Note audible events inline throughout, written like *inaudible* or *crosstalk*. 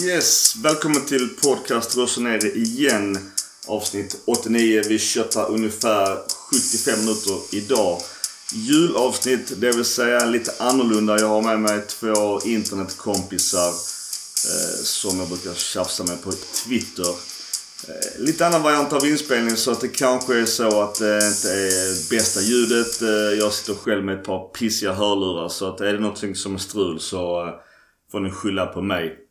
Yes, välkommen till podcast Rossoneri igen. Avsnitt 89. Vi köttar ungefär 75 minuter idag. Julavsnitt, det vill säga lite annorlunda. Jag har med mig två internetkompisar eh, som jag brukar tjafsa med på Twitter. Eh, lite annan variant av inspelning så att det kanske är så att det inte är bästa ljudet. Eh, jag sitter själv med ett par pissiga hörlurar så att är det någonting som är strul så eh, får ni skylla på mig.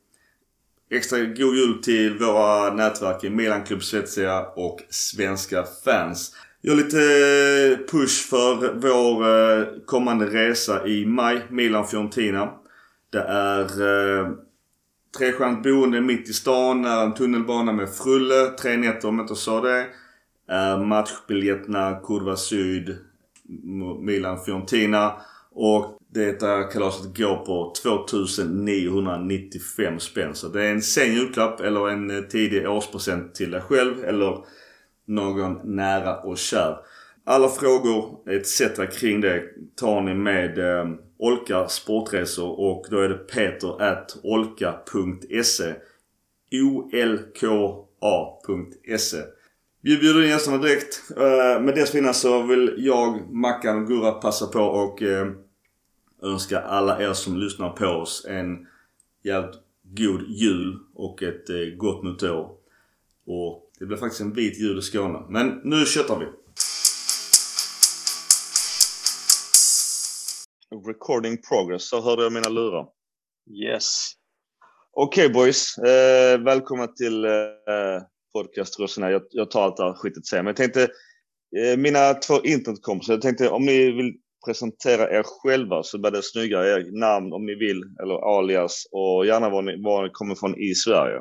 Extra god jul till våra nätverk i Milan Club Svezia och svenska fans. Gör lite eh, push för vår eh, kommande resa i maj. Milan-Fiorentina. Det är eh, trestjärnigt boende mitt i stan. nära en tunnelbana med frulle. Tre nätter om jag inte sa det. Är matchbiljetterna Kurva Syd, Milan-Fiorentina. Och det här kalaset går på 2995 spänn. Så det är en sen julklapp eller en eh, tidig årspresent till dig själv eller någon nära och kär. Alla frågor etc. kring det tar ni med eh, Olka Sportresor och då är det peter at olka.se olka.se Vi bjuder in gästerna direkt. Eh, men dessförinnan så vill jag, Mackan och Gurra passa på och eh, önska alla er som lyssnar på oss en jävligt god jul och ett eh, gott nytt år. Och det blir faktiskt en vit jul i Skåne. Men nu köttar vi! Recording progress, så hörde jag mina lurar. Yes. Okej okay, boys, eh, välkomna till eh, podcast Rossina. Jag, jag tar allt det här skitet sen. Men jag tänkte, eh, mina två internetkompisar, jag tänkte om ni vill presentera er själva så blir det snyggare. Er namn om ni vill, eller alias och gärna var ni, var ni kommer från i Sverige.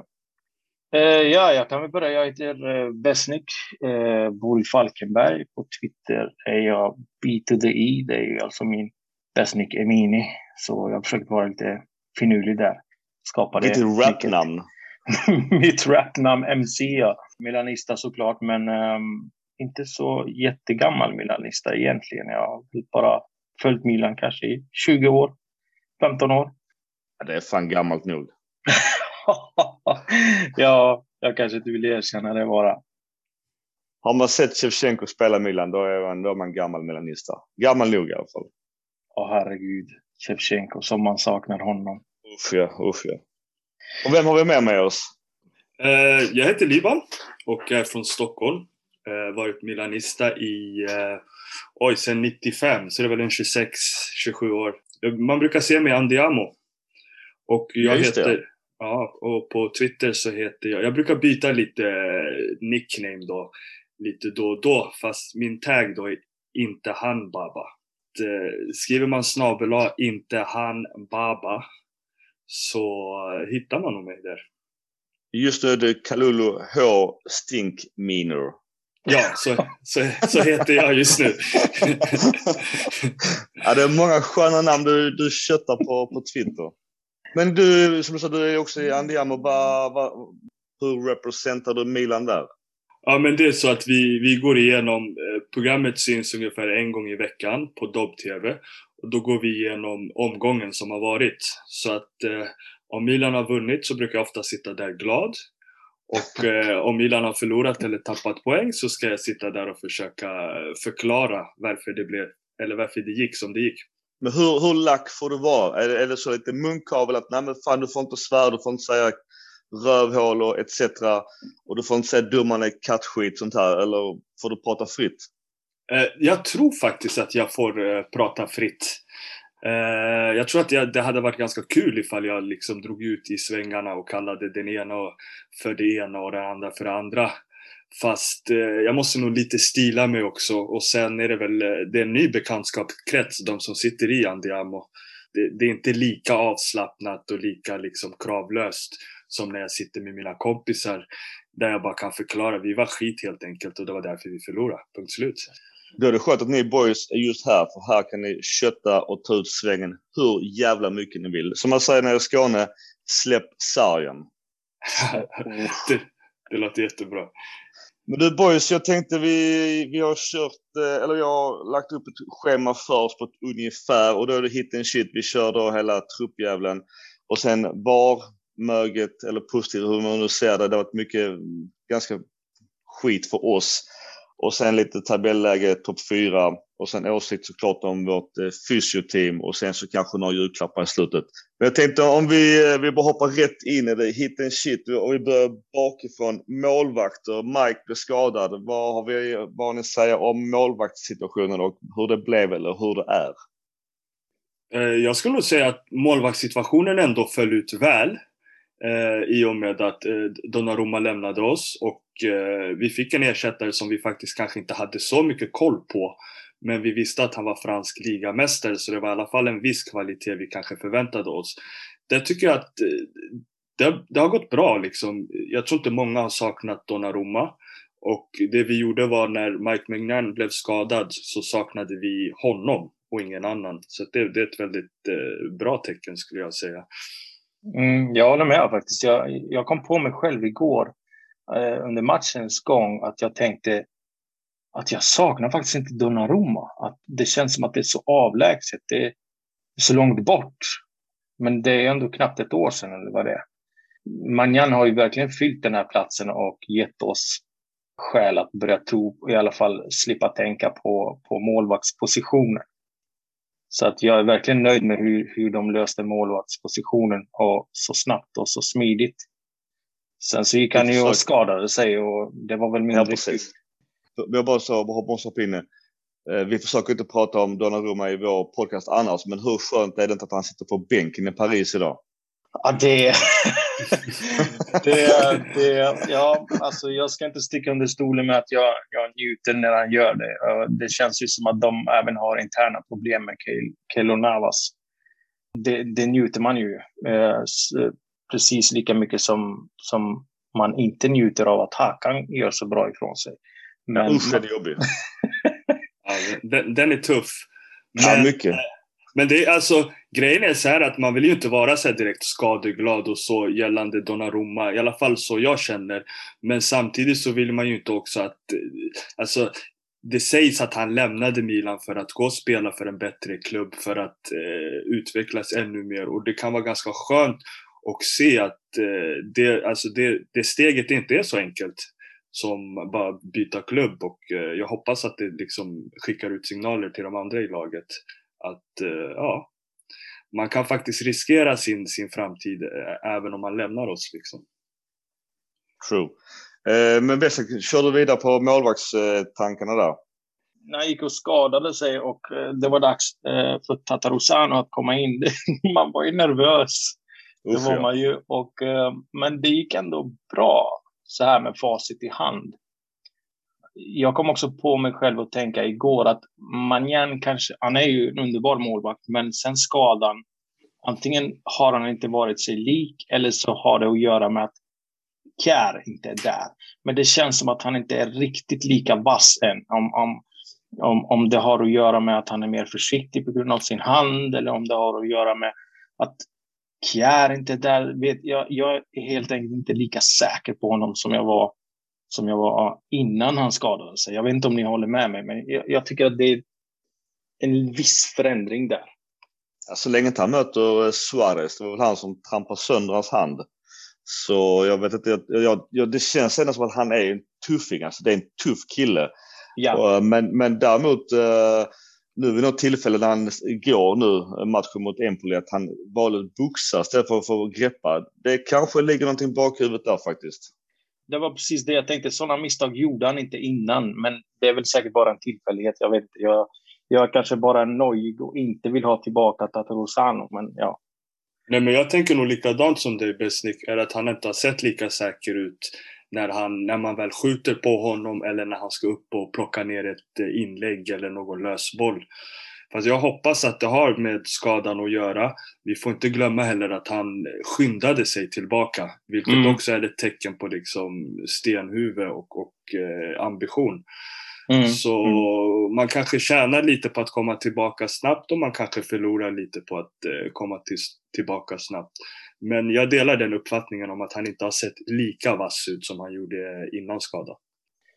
Uh, ja, jag kan väl börja. Jag heter uh, Besnik, uh, bor i Falkenberg. På Twitter är jag B to the E. Det är ju alltså min Besnik Emini. Så jag försöker vara lite finurlig där. Skapa Lite rapnamn. *laughs* Mitt rapnamn MC, ja. Milanista såklart, men um, inte så jättegammal Milanista egentligen. Jag har bara följt Milan kanske i 20 år, 15 år. Ja, det är fan gammalt nog. *laughs* ja, jag kanske inte vill erkänna det bara. Har man sett Shevchenko spela Milan, då är man, då är man gammal milanista. Gammal nog i alla fall. Åh herregud, Shevchenko, som man saknar honom. Usch ja, usch ja. Och vem har vi med med oss? Uh, jag heter Liban och är från Stockholm. Uh, varit milanista i, uh, oj, sen 95, så det är väl en 26-27 år. Man brukar se mig Andiamo. Och jag ja, heter, det. ja, och på Twitter så heter jag, jag brukar byta lite nickname då, lite då och då, fast min tag då är inte han baba. Skriver man snabel inte han baba så hittar man nog mig där. Just nu är det Kalulu H. Stink Miner. Ja, så, så, så heter jag just nu. *laughs* ja, det är många sköna namn du, du köttar på, på Twitter. Men du, som du sa, du är också i Andiamo. Hur representerar du Milan där? Ja, men det är så att vi, vi går igenom, eh, programmet syns ungefär en gång i veckan på Dobb-TV. Och då går vi igenom omgången som har varit. Så att eh, om Milan har vunnit så brukar jag ofta sitta där glad. Och eh, om Milan har förlorat eller tappat poäng så ska jag sitta där och försöka förklara varför det blev, eller varför det gick som det gick. Men hur, hur lack får du vara? Är det, är så lite munkavel att nej men fan du får inte svära, du får inte säga rövhål och etc. Och du får inte säga dummarna kattskit sånt här eller får du prata fritt? Eh, jag tror faktiskt att jag får eh, prata fritt. Eh, jag tror att det hade varit ganska kul ifall jag liksom drog ut i svängarna och kallade den ena för det ena och den andra för det andra. Fast eh, jag måste nog lite stila mig också och sen är det väl eh, det är en ny bekantskapskrets, de som sitter i Andiamo. Det, det, är inte lika avslappnat och lika liksom kravlöst som när jag sitter med mina kompisar där jag bara kan förklara, vi var skit helt enkelt och det var därför vi förlorade. Punkt slut. Då är det skönt att ni boys är just här, för här kan ni kötta och ta ut svängen hur jävla mycket ni vill. Som man säger nere i Skåne, släpp sargen. *laughs* det, det låter jättebra. Men du boys, jag tänkte vi, vi har kört, eh, eller jag har lagt upp ett schema för oss på ett ungefär och då är det hit and shit. Vi kör då hela truppjävlen och sen var möget eller positivt, hur man nu ser det. Det har varit mycket, ganska skit för oss. Och sen lite tabelläge, topp fyra och sen åsikt såklart om vårt eh, fysioteam och sen så kanske några julklappar i slutet. Men jag tänkte om vi, eh, vi bara hoppar rätt in i det, hit and shit och vi börjar bakifrån. Målvakter, Mike blev skadad. Vad har, vi, vad har ni att säga om målvaktssituationen och hur det blev eller hur det är? Eh, jag skulle nog säga att målvaktssituationen ändå föll ut väl eh, i och med att eh, Donnarumma lämnade oss och eh, vi fick en ersättare som vi faktiskt kanske inte hade så mycket koll på. Men vi visste att han var fransk ligamästare så det var i alla fall en viss kvalitet vi kanske förväntade oss. Det tycker jag att eh, det, det har gått bra liksom. Jag tror inte många har saknat Donnarumma. Och det vi gjorde var när Mike Mignan blev skadad så saknade vi honom och ingen annan. Så det, det är ett väldigt eh, bra tecken skulle jag säga. Mm, jag håller med faktiskt. Jag, jag kom på mig själv igår eh, under matchens gång att jag tänkte att jag saknar faktiskt inte Donnarumma. Att det känns som att det är så avlägset. Det är så långt bort. Men det är ändå knappt ett år sedan eller vad det är. Manjan har ju verkligen fyllt den här platsen och gett oss skäl att börja tro, i alla fall slippa tänka på, på målvaktspositionen. Så att jag är verkligen nöjd med hur, hur de löste målvaktspositionen och så snabbt och så smidigt. Sen så gick han ju och skadade sig och det var väl mindre ja, har bara så, måste hoppa in Vi försöker inte prata om Donnarumma i vår podcast annars, men hur skönt är det inte att han sitter på bänken i Paris idag? Ja, det... det, det, ja, alltså jag ska inte sticka under stolen med att jag, jag njuter när han gör det. Det känns ju som att de även har interna problem med Kelo Navas. Det, det njuter man ju eh, precis lika mycket som, som man inte njuter av att Hakan gör så bra ifrån sig. Men, ja, usch, den är jobbig. *laughs* ja, den, den är tuff. Men, ja, mycket. Men det är alltså, grejen är så här att man vill ju inte vara så direkt skadeglad och så gällande Donnarumma, i alla fall så jag känner. Men samtidigt så vill man ju inte också att, eh, alltså det sägs att han lämnade Milan för att gå och spela för en bättre klubb för att eh, utvecklas ännu mer. Och det kan vara ganska skönt att se att eh, det, alltså det, det steget inte är så enkelt som bara byta klubb. Och eh, jag hoppas att det liksom skickar ut signaler till de andra i laget att eh, ja, man kan faktiskt riskera sin, sin framtid eh, även om man lämnar oss. Liksom. True. Eh, men Bessic, kör du vidare på målvaktstankarna där? När han gick och skadade sig och det var dags för Tatarusano att komma in. *laughs* man var ju nervös. Det var man ju. Och, men det gick ändå bra så här med facit i hand jag kom också på mig själv att tänka igår att Manjan kanske, han är ju en underbar målvakt, men sen skadan, antingen har han inte varit sig lik eller så har det att göra med att Kjär inte är där. Men det känns som att han inte är riktigt lika vass än. Om, om, om, om det har att göra med att han är mer försiktig på grund av sin hand eller om det har att göra med att Kjär inte är där. Vet, jag, jag är helt enkelt inte lika säker på honom som jag var som jag var innan han skadade sig. Jag vet inte om ni håller med mig, men jag, jag tycker att det är en viss förändring där. Ja, så länge inte han möter eh, Suarez, det var väl han som trampade sönder hans hand. Så jag vet inte, jag, jag, det känns ändå som att han är en tuffing, alltså det är en tuff kille. Ja. Och, men, men däremot eh, nu vid något tillfälle när han går nu matchen mot Empoli att han valde att boxa istället för att få greppa. Det kanske ligger någonting bakhuvudet där faktiskt det var precis det jag tänkte. Sådana misstag gjorde han inte innan, men det är väl säkert bara en tillfällighet. Jag vet inte. Jag, jag kanske bara är nojig och inte vill ha tillbaka Tatarosano, men ja. Nej, men jag tänker nog likadant som dig Besnik, är att han inte har sett lika säker ut när, han, när man väl skjuter på honom eller när han ska upp och plocka ner ett eh, inlägg eller någon lösboll. Fast jag hoppas att det har med skadan att göra. Vi får inte glömma heller att han skyndade sig tillbaka. Vilket mm. också är ett tecken på liksom stenhuvud och, och eh, ambition. Mm. Så mm. man kanske tjänar lite på att komma tillbaka snabbt och man kanske förlorar lite på att eh, komma till, tillbaka snabbt. Men jag delar den uppfattningen om att han inte har sett lika vass ut som han gjorde innan skadan.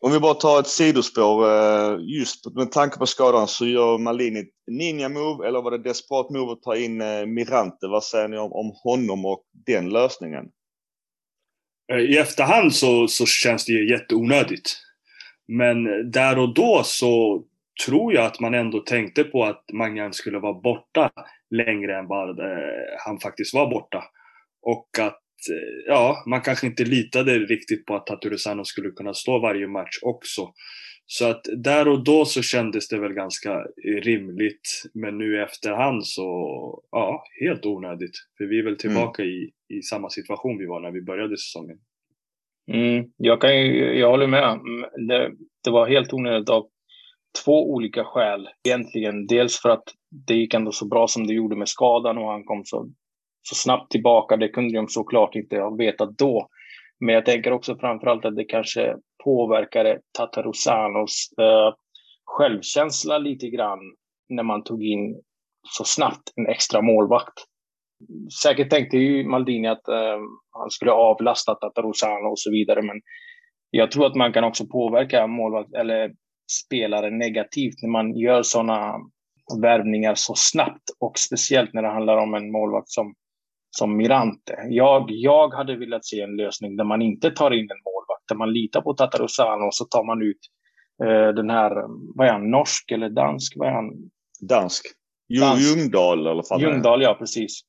Om vi bara tar ett sidospår. Eh, just med tanke på skadan så gör Malini ett ninja-move eller var det desperat move att ta in eh, Mirante? Vad säger ni om, om honom och den lösningen? Eh, I efterhand så, så känns det ju jätteonödigt. Men där och då så tror jag att man ändå tänkte på att Magnan skulle vara borta längre än vad han faktiskt var borta. Och att ja, man kanske inte litade riktigt på att Taturusano skulle kunna stå varje match också. Så att där och då så kändes det väl ganska rimligt. Men nu i efterhand så, ja, helt onödigt. För vi är väl tillbaka mm. i, i samma situation vi var när vi började säsongen. Mm, jag, kan ju, jag håller med. Mm, det, det var helt onödigt av två olika skäl egentligen. Dels för att det gick ändå så bra som det gjorde med skadan och han kom så så snabbt tillbaka. Det kunde de såklart inte ha vetat då. Men jag tänker också framförallt att det kanske påverkade Tatarusanos eh, självkänsla lite grann när man tog in så snabbt en extra målvakt. Säkert tänkte ju Maldini att eh, han skulle avlasta Tatarusano och så vidare, men jag tror att man kan också påverka målvakt eller spelare negativt när man gör sådana värvningar så snabbt och speciellt när det handlar om en målvakt som som Mirante. Jag, jag hade velat se en lösning där man inte tar in en målvakt, där man litar på Tatarusano och så tar man ut eh, den här, vad är han, norsk eller dansk? Vad är han? Dansk. dansk. Ljungdahl i alla fall. Ljungdahl, ja precis.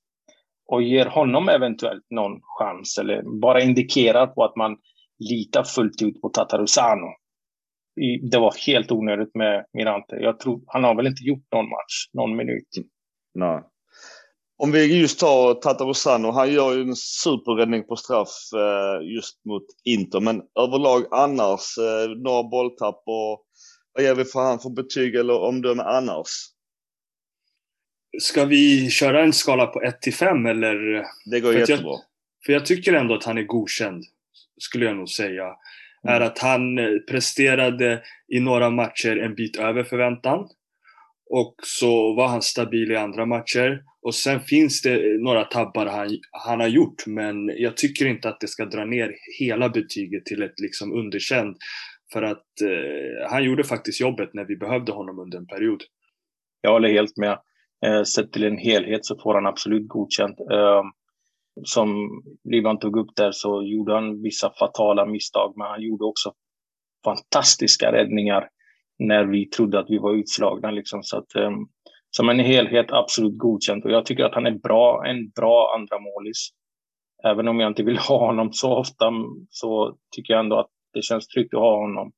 Och ger honom eventuellt någon chans eller bara indikerar på att man litar fullt ut på Tatarusano. Det var helt onödigt med Mirante. Jag tror, han har väl inte gjort någon match, någon minut. Nej. Om vi just tar Tatarusano, han gör ju en superräddning på straff eh, just mot Inter. Men överlag annars, eh, några bolltapp och vad ger vi för han för betyg eller omdöme annars? Ska vi köra en skala på 1 till 5 eller? Det går för jättebra. Jag, för jag tycker ändå att han är godkänd, skulle jag nog säga. Mm. Är att han eh, presterade i några matcher en bit över förväntan. Och så var han stabil i andra matcher. Och sen finns det några tabbar han, han har gjort, men jag tycker inte att det ska dra ner hela betyget till ett liksom underkänd. För att eh, han gjorde faktiskt jobbet när vi behövde honom under en period. Jag håller helt med. Eh, sett till en helhet så får han absolut godkänt. Eh, som Livan tog upp där så gjorde han vissa fatala misstag, men han gjorde också fantastiska räddningar när vi trodde att vi var utslagna. Liksom. Så att, um, som en helhet absolut godkänt och jag tycker att han är bra, en bra andra målis. Även om jag inte vill *laughs* ha honom så ofta så tycker jag ändå att det känns tryggt att ha honom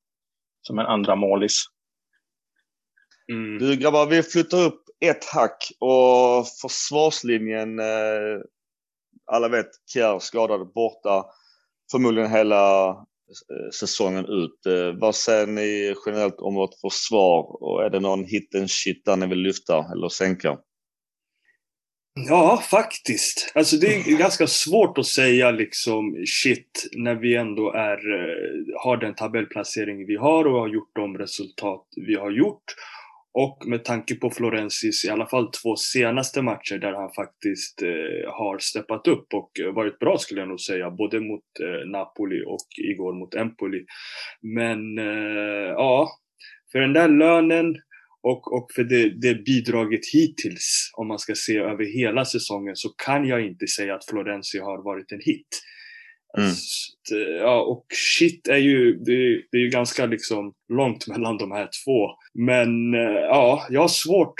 som en andra målis. Mm. Du grabbar, vi flyttar upp ett hack och försvarslinjen, eh, alla vet Kjär skadad borta förmodligen hela säsongen ut. Eh, vad säger ni generellt om vårt försvar och är det någon hidden shit där ni vill lyfta eller sänka? Ja, faktiskt. Alltså det är *laughs* ganska svårt att säga liksom shit när vi ändå är, eh, har den tabellplacering vi har och har gjort de resultat vi har gjort. Och med tanke på Florensis i alla fall två senaste matcher där han faktiskt eh, har steppat upp och varit bra skulle jag nog säga, både mot eh, Napoli och igår mot Empoli. Men eh, ja, för den där lönen och, och för det, det bidraget hittills, om man ska se över hela säsongen, så kan jag inte säga att Florenzi har varit en hit. Mm. Alltså, ja, och shit är ju, det, det, är ju ganska liksom långt mellan de här två. Men eh, ja, jag har svårt,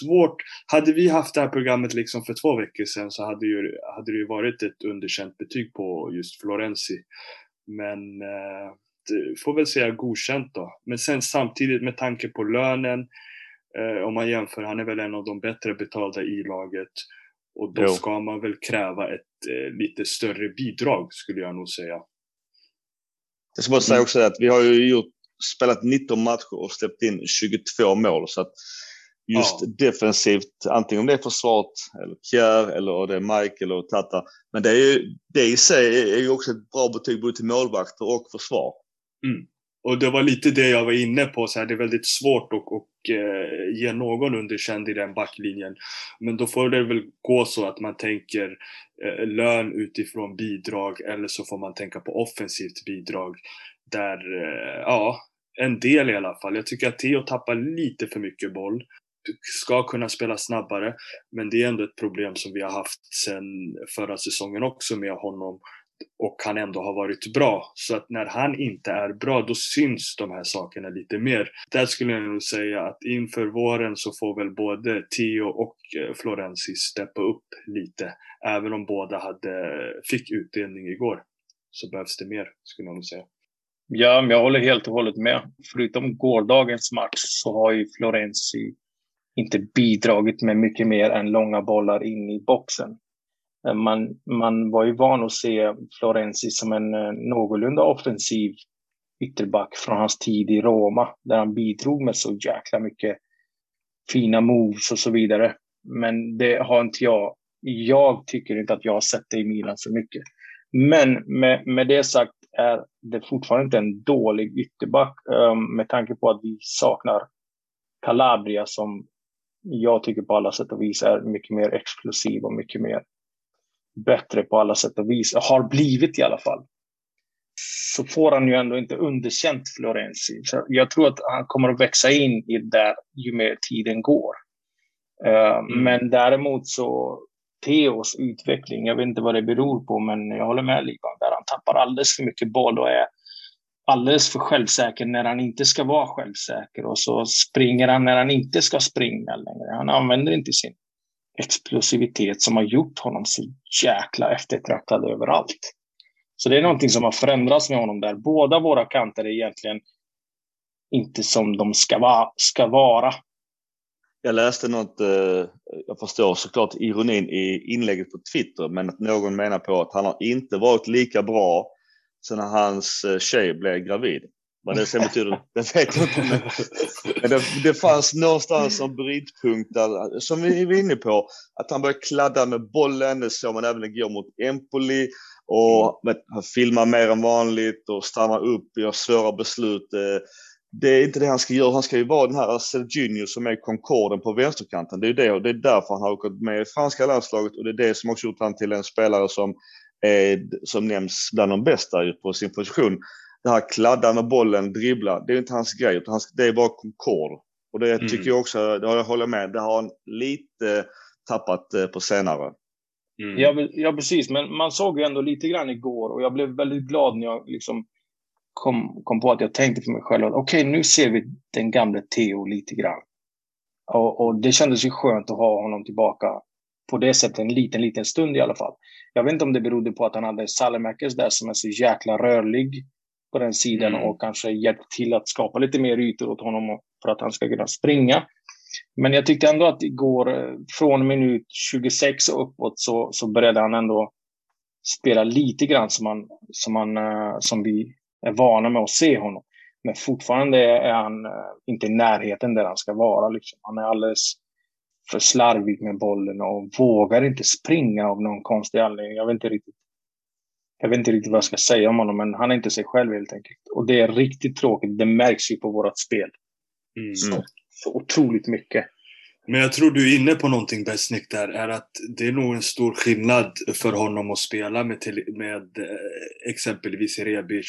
svårt. Hade vi haft det här programmet liksom för två veckor sedan så hade, ju, hade det ju varit ett underkänt betyg på just Florenzi. Men eh, får väl säga godkänt då. Men sen samtidigt med tanke på lönen, eh, om man jämför, han är väl en av de bättre betalda i laget. Och då jo. ska man väl kräva ett eh, lite större bidrag skulle jag nog säga. Jag ska bara säga också att vi har ju gjort, spelat 19 matcher och släppt in 22 mål. Så att just ja. defensivt, antingen om det är försvaret, eller Kjär, eller det är Mike eller Tata. Men det, är ju, det i sig är ju också ett bra betyg både till målvakter och försvar. Mm. Och det var lite det jag var inne på, så här, det är väldigt svårt att och, eh, ge någon underkänd i den backlinjen. Men då får det väl gå så att man tänker eh, lön utifrån bidrag eller så får man tänka på offensivt bidrag. där, eh, ja, en del i alla fall. Jag tycker att Theo tappar lite för mycket boll. Ska kunna spela snabbare, men det är ändå ett problem som vi har haft sedan förra säsongen också med honom och han ändå har varit bra. Så att när han inte är bra, då syns de här sakerna lite mer. Där skulle jag nog säga att inför våren så får väl både Tio och eh, Florenzi steppa upp lite. Även om båda hade, eh, fick utdelning igår. Så behövs det mer, skulle jag nog säga. Ja, jag håller helt och hållet med. Förutom gårdagens match så har ju Florenzi inte bidragit med mycket mer än långa bollar in i boxen. Eh, man, man var ju van att se Florenzi som en eh, någorlunda offensiv ytterback från hans tid i Roma, där han bidrog med så jäkla mycket fina moves och så vidare. Men det har inte jag. Jag tycker inte att jag har sett det i Milan så mycket. Men med, med det sagt är det fortfarande inte en dålig ytterback um, med tanke på att vi saknar Calabria som jag tycker på alla sätt och vis är mycket mer explosiv och mycket mer bättre på alla sätt och vis, har blivit i alla fall, så får han ju ändå inte underkänt Florenzi. Så jag tror att han kommer att växa in i det där ju mer tiden går. Uh, mm. Men däremot så Theos utveckling, jag vet inte vad det beror på, men jag håller med Liban där han tappar alldeles för mycket boll och är alldeles för självsäker när han inte ska vara självsäker och så springer han när han inte ska springa längre. Han använder inte sin explosivitet som har gjort honom så jäkla eftertraktad överallt. Så det är någonting som har förändrats med honom där. Båda våra kanter är egentligen inte som de ska, va ska vara. Jag läste något, eh, jag förstår såklart ironin i inlägget på Twitter, men att någon menar på att han har inte varit lika bra sedan hans eh, tjej blev gravid. Vad det sen betyder, det vet jag inte. Men det, det fanns någonstans en brytpunkt där, som vi var inne på, att han började kladda med bollen. Det såg man även igår mot Empoli. Och mm. han filmar mer än vanligt och stannar upp, gör svåra beslut. Eh, det är inte det han ska göra. Han ska ju vara den här Serginho som är Concorden på vänsterkanten. Det är det och det är därför han har åkt med i franska landslaget och det är det som också gjort han till en spelare som, är, som nämns bland de bästa på sin position det här kladda med bollen, dribbla, det är inte hans grej. Utan hans, det är bara Concord. Och det mm. tycker jag också, det har jag håller med, det har han lite tappat eh, på senare. Mm. Ja, ja, precis. Men man såg ju ändå lite grann igår och jag blev väldigt glad när jag liksom kom, kom på att jag tänkte för mig själv att okej, okay, nu ser vi den gamle Theo lite grann. Och, och, det kändes ju skönt att ha honom tillbaka på det sättet en liten, liten stund i alla fall. Jag vet inte om det berodde på att han hade Salemakers där som är så jäkla rörlig på den sidan mm. och kanske hjälpt till att skapa lite mer ytor åt honom för att han ska kunna springa. Men jag tyckte ändå att igår, eh, från minut 26 och uppåt, så, så började han ändå spela lite grann som, han, som, han, eh, som vi är vana med att se honom. Men fortfarande är han eh, inte i närheten där han ska vara. Liksom. Han är alldeles för slarvig med bollen och vågar inte springa av någon konstig anledning. Jag vet inte riktigt jag vet inte riktigt vad jag ska säga om honom, men han är inte sig själv helt enkelt. Och det är riktigt tråkigt. Det märks ju på vårt spel. Mm. Så, så otroligt mycket. Men jag tror du är inne på någonting Besnik där, är att det är nog en stor skillnad för honom att spela med, till, med eh, exempelvis Rebic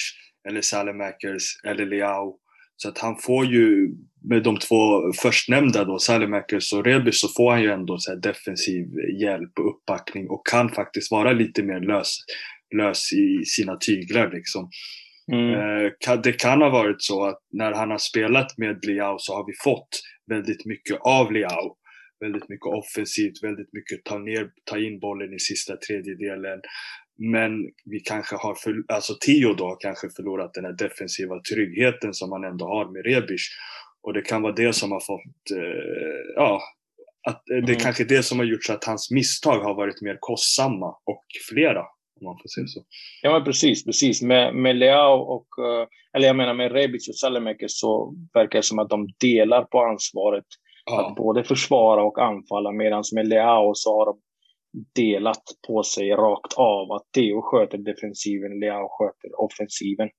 eller Salemakers eller Leao. Så att han får ju, med de två förstnämnda då, Salemakers och Rebic, så får han ju ändå så defensiv hjälp och uppbackning och kan faktiskt vara lite mer lös lös i sina tyglar liksom. Mm. Eh, det kan ha varit så att när han har spelat med Liao så har vi fått väldigt mycket av Liao. Väldigt mycket offensivt, väldigt mycket ta, ner, ta in bollen i sista tredjedelen. Men vi kanske har, för, alltså Tio då kanske förlorat den här defensiva tryggheten som han ändå har med Rebic. Och det kan vara det som har fått, eh, ja, att det är mm. kanske det som har gjort så att hans misstag har varit mer kostsamma och flera om man får säga så. Ja, men precis, precis. Med, med Leao och, eh, eller jag menar med Rebic och Salemakers så verkar det som att de delar på ansvaret ja. att både försvara och anfalla, medan med Leao så har de delat på sig rakt av. Att Theo sköter defensiven, Leao sköter offensiven.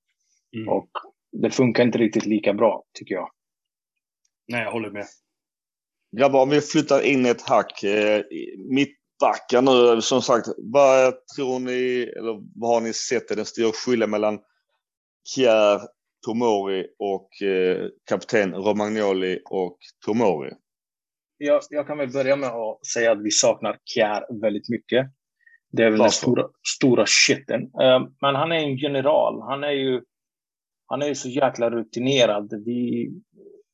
Mm. Och det funkar inte riktigt lika bra, tycker jag. Nej, jag håller med. Grabbar, om vi flyttar in ett hack. Eh, mitt backar nu. Som sagt, vad tror ni, eller vad har ni sett är den stora skillnaden mellan Kjär, Tomori och eh, kapten Romagnoli och Tomori? Jag, jag, kan väl börja med att säga att vi saknar Kjär väldigt mycket. Det är väl Varför? den stora, stora shiten. Uh, men han är en general. Han är ju han är ju så jäkla rutinerad. Vi,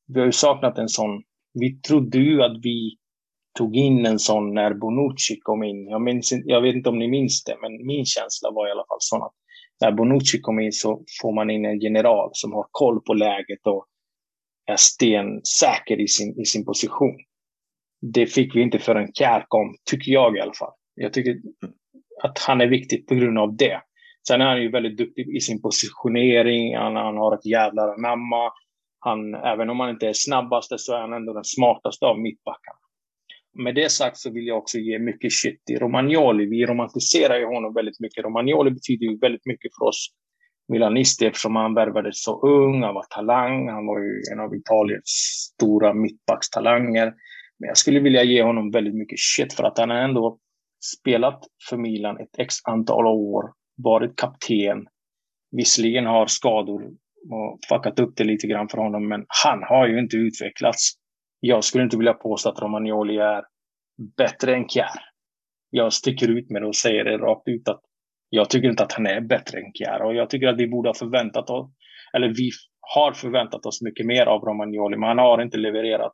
vi har ju saknat en sån. Vi trodde ju att vi tog in en sån när Bonucci kom in. Jag, minns, jag vet inte om ni minns det, men min känsla var i alla fall sån att när Bonucci kom in så får man in en general som har koll på läget och är stensäker i sin, i sin position. Det fick vi inte förrän Kjär kom, tycker jag i alla fall. Jag tycker att han är viktig på grund av det. Sen är han ju väldigt duktig i sin positionering. Han, han har ett jävla anamma. Han, även om han inte är snabbaste så är han ändå den smartaste av mittbackarna. Med det sagt så vill jag också ge mycket shit till Romagnoli. Vi romantiserar ju honom väldigt mycket. Romagnoli betyder ju väldigt mycket för oss milanister eftersom han värvades så ung, han var talang, han var ju en av Italiens stora mittbackstalanger. Men jag skulle vilja ge honom väldigt mycket shit för att han har ändå spelat för Milan ett x antal år, varit kapten. Visserligen har skador och fuckat upp det lite grann för honom, men han har ju inte utvecklats jag skulle inte vilja påstå att Romagnoli är bättre än Kjär. Jag sticker ut med det och säger det rakt ut att jag tycker inte att han är bättre än Kjär och jag tycker att vi borde ha förväntat oss, eller vi har förväntat oss mycket mer av Romagnoli, men han har inte levererat.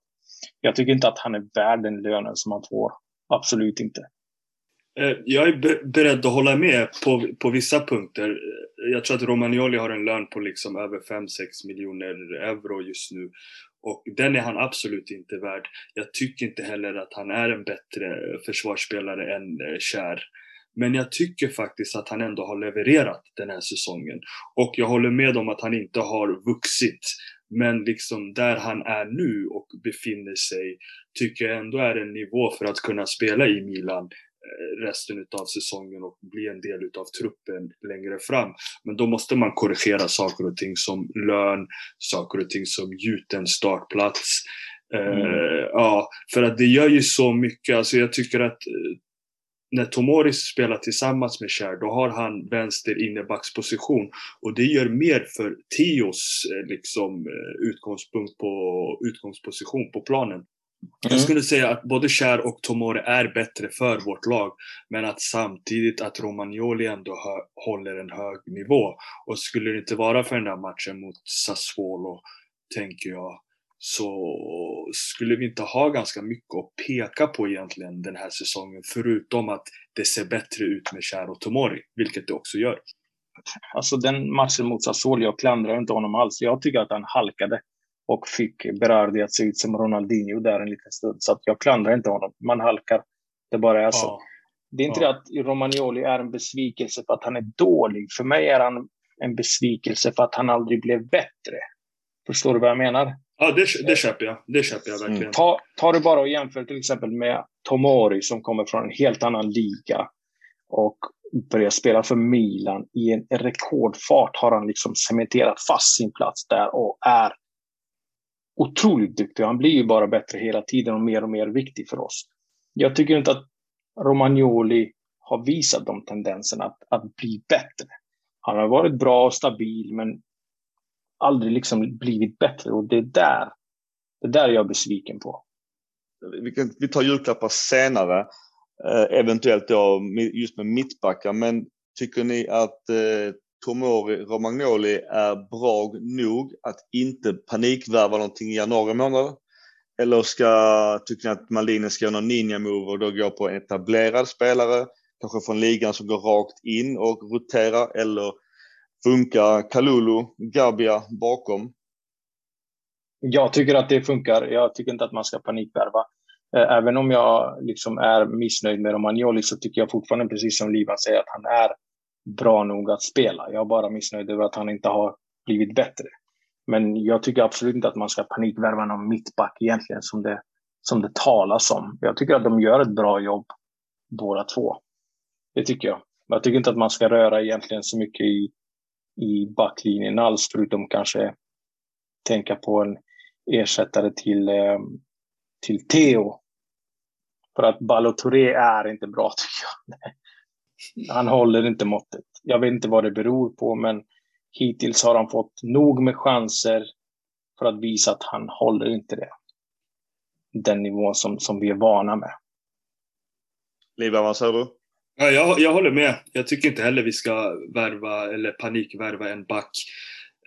Jag tycker inte att han är värd den lönen som han får. Absolut inte. Eh, jag är beredd att hålla med på, på vissa punkter. Eh, jag tror att Romagnoli har en lön på liksom över 5-6 miljoner euro just nu. Och den är han absolut inte värd. Jag tycker inte heller att han är en bättre försvarsspelare än eh, Kär. Men jag tycker faktiskt att han ändå har levererat den här säsongen. Och jag håller med om att han inte har vuxit. Men liksom där han är nu och befinner sig tycker jag ändå är en nivå för att kunna spela i Milan resten av säsongen och bli en del av truppen längre fram. Men då måste man korrigera saker och ting som lön, saker och ting som gjuten startplats. Eh, mm. Uh, ja, för att det gör ju så mycket. Alltså jag tycker att uh, när Tomori spelar tillsammans med Kjär, då har han vänster innebacksposition. Och det gör mer för Tios liksom, utgångspunkt på, utgångsposition på planen. Jag mm. skulle säga att både Kär och Tomori är bättre för vårt lag. Men att samtidigt att Romagnoli ändå håller en hög nivå. Och skulle det inte vara för den där matchen mot Sassuolo, tänker jag, så skulle vi inte ha ganska mycket att peka på egentligen den här säsongen. Förutom att det ser bättre ut med Kär och Tomori, vilket det också gör. Alltså den matchen mot Sassuolo, jag klandrar inte honom alls. Jag tycker att han halkade och fick Berardi att se ut som Ronaldinho där en liten stund. Så att jag klandrar inte honom. Man halkar. Det bara är så. Ja. Det är inte ja. att Romagnoli är en besvikelse för att han är dålig. För mig är han en besvikelse för att han aldrig blev bättre. Förstår du vad jag menar? Ja, det, det köper jag. Det köper jag verkligen. Mm. Ta, ta det bara och jämför till exempel med Tomori som kommer från en helt annan liga och börjar spela för Milan. I en rekordfart har han liksom cementerat fast sin plats där och är otroligt duktig. Han blir ju bara bättre hela tiden och mer och mer viktig för oss. Jag tycker inte att Romagnoli har visat de tendenserna att, att bli bättre. Han har varit bra och stabil, men aldrig liksom blivit bättre. Och det är där, det är där jag är besviken på. Vi, kan, vi tar julklappar senare, eh, eventuellt då just med mittbackar. Men tycker ni att eh, Tomori Romagnoli är bra nog att inte panikvärva någonting i januari månad? Eller ska, tycker ni att Maldini ska göra någon ninja-move och då gå på en etablerad spelare, kanske från ligan som går rakt in och roterar, eller funkar Kalulu, Gabia bakom? Jag tycker att det funkar. Jag tycker inte att man ska panikvärva. Eh, även om jag liksom är missnöjd med Romagnoli så tycker jag fortfarande, precis som Livan säger, att han är bra nog att spela. Jag är bara missnöjd över att han inte har blivit bättre. Men jag tycker absolut inte att man ska panikvärva någon mittback egentligen som det, som det talas om. Jag tycker att de gör ett bra jobb båda två. Det tycker jag. Jag tycker inte att man ska röra egentligen så mycket i, i backlinjen alls, förutom kanske tänka på en ersättare till, eh, till Theo. För att Balotouré är inte bra *laughs* tycker jag. Han håller inte måttet. Jag vet inte vad det beror på, men hittills har han fått nog med chanser för att visa att han håller inte det. Den nivån som, som vi är vana med. Liva, vad säger du? Ja, jag, jag håller med. Jag tycker inte heller vi ska värva eller panikvärva en back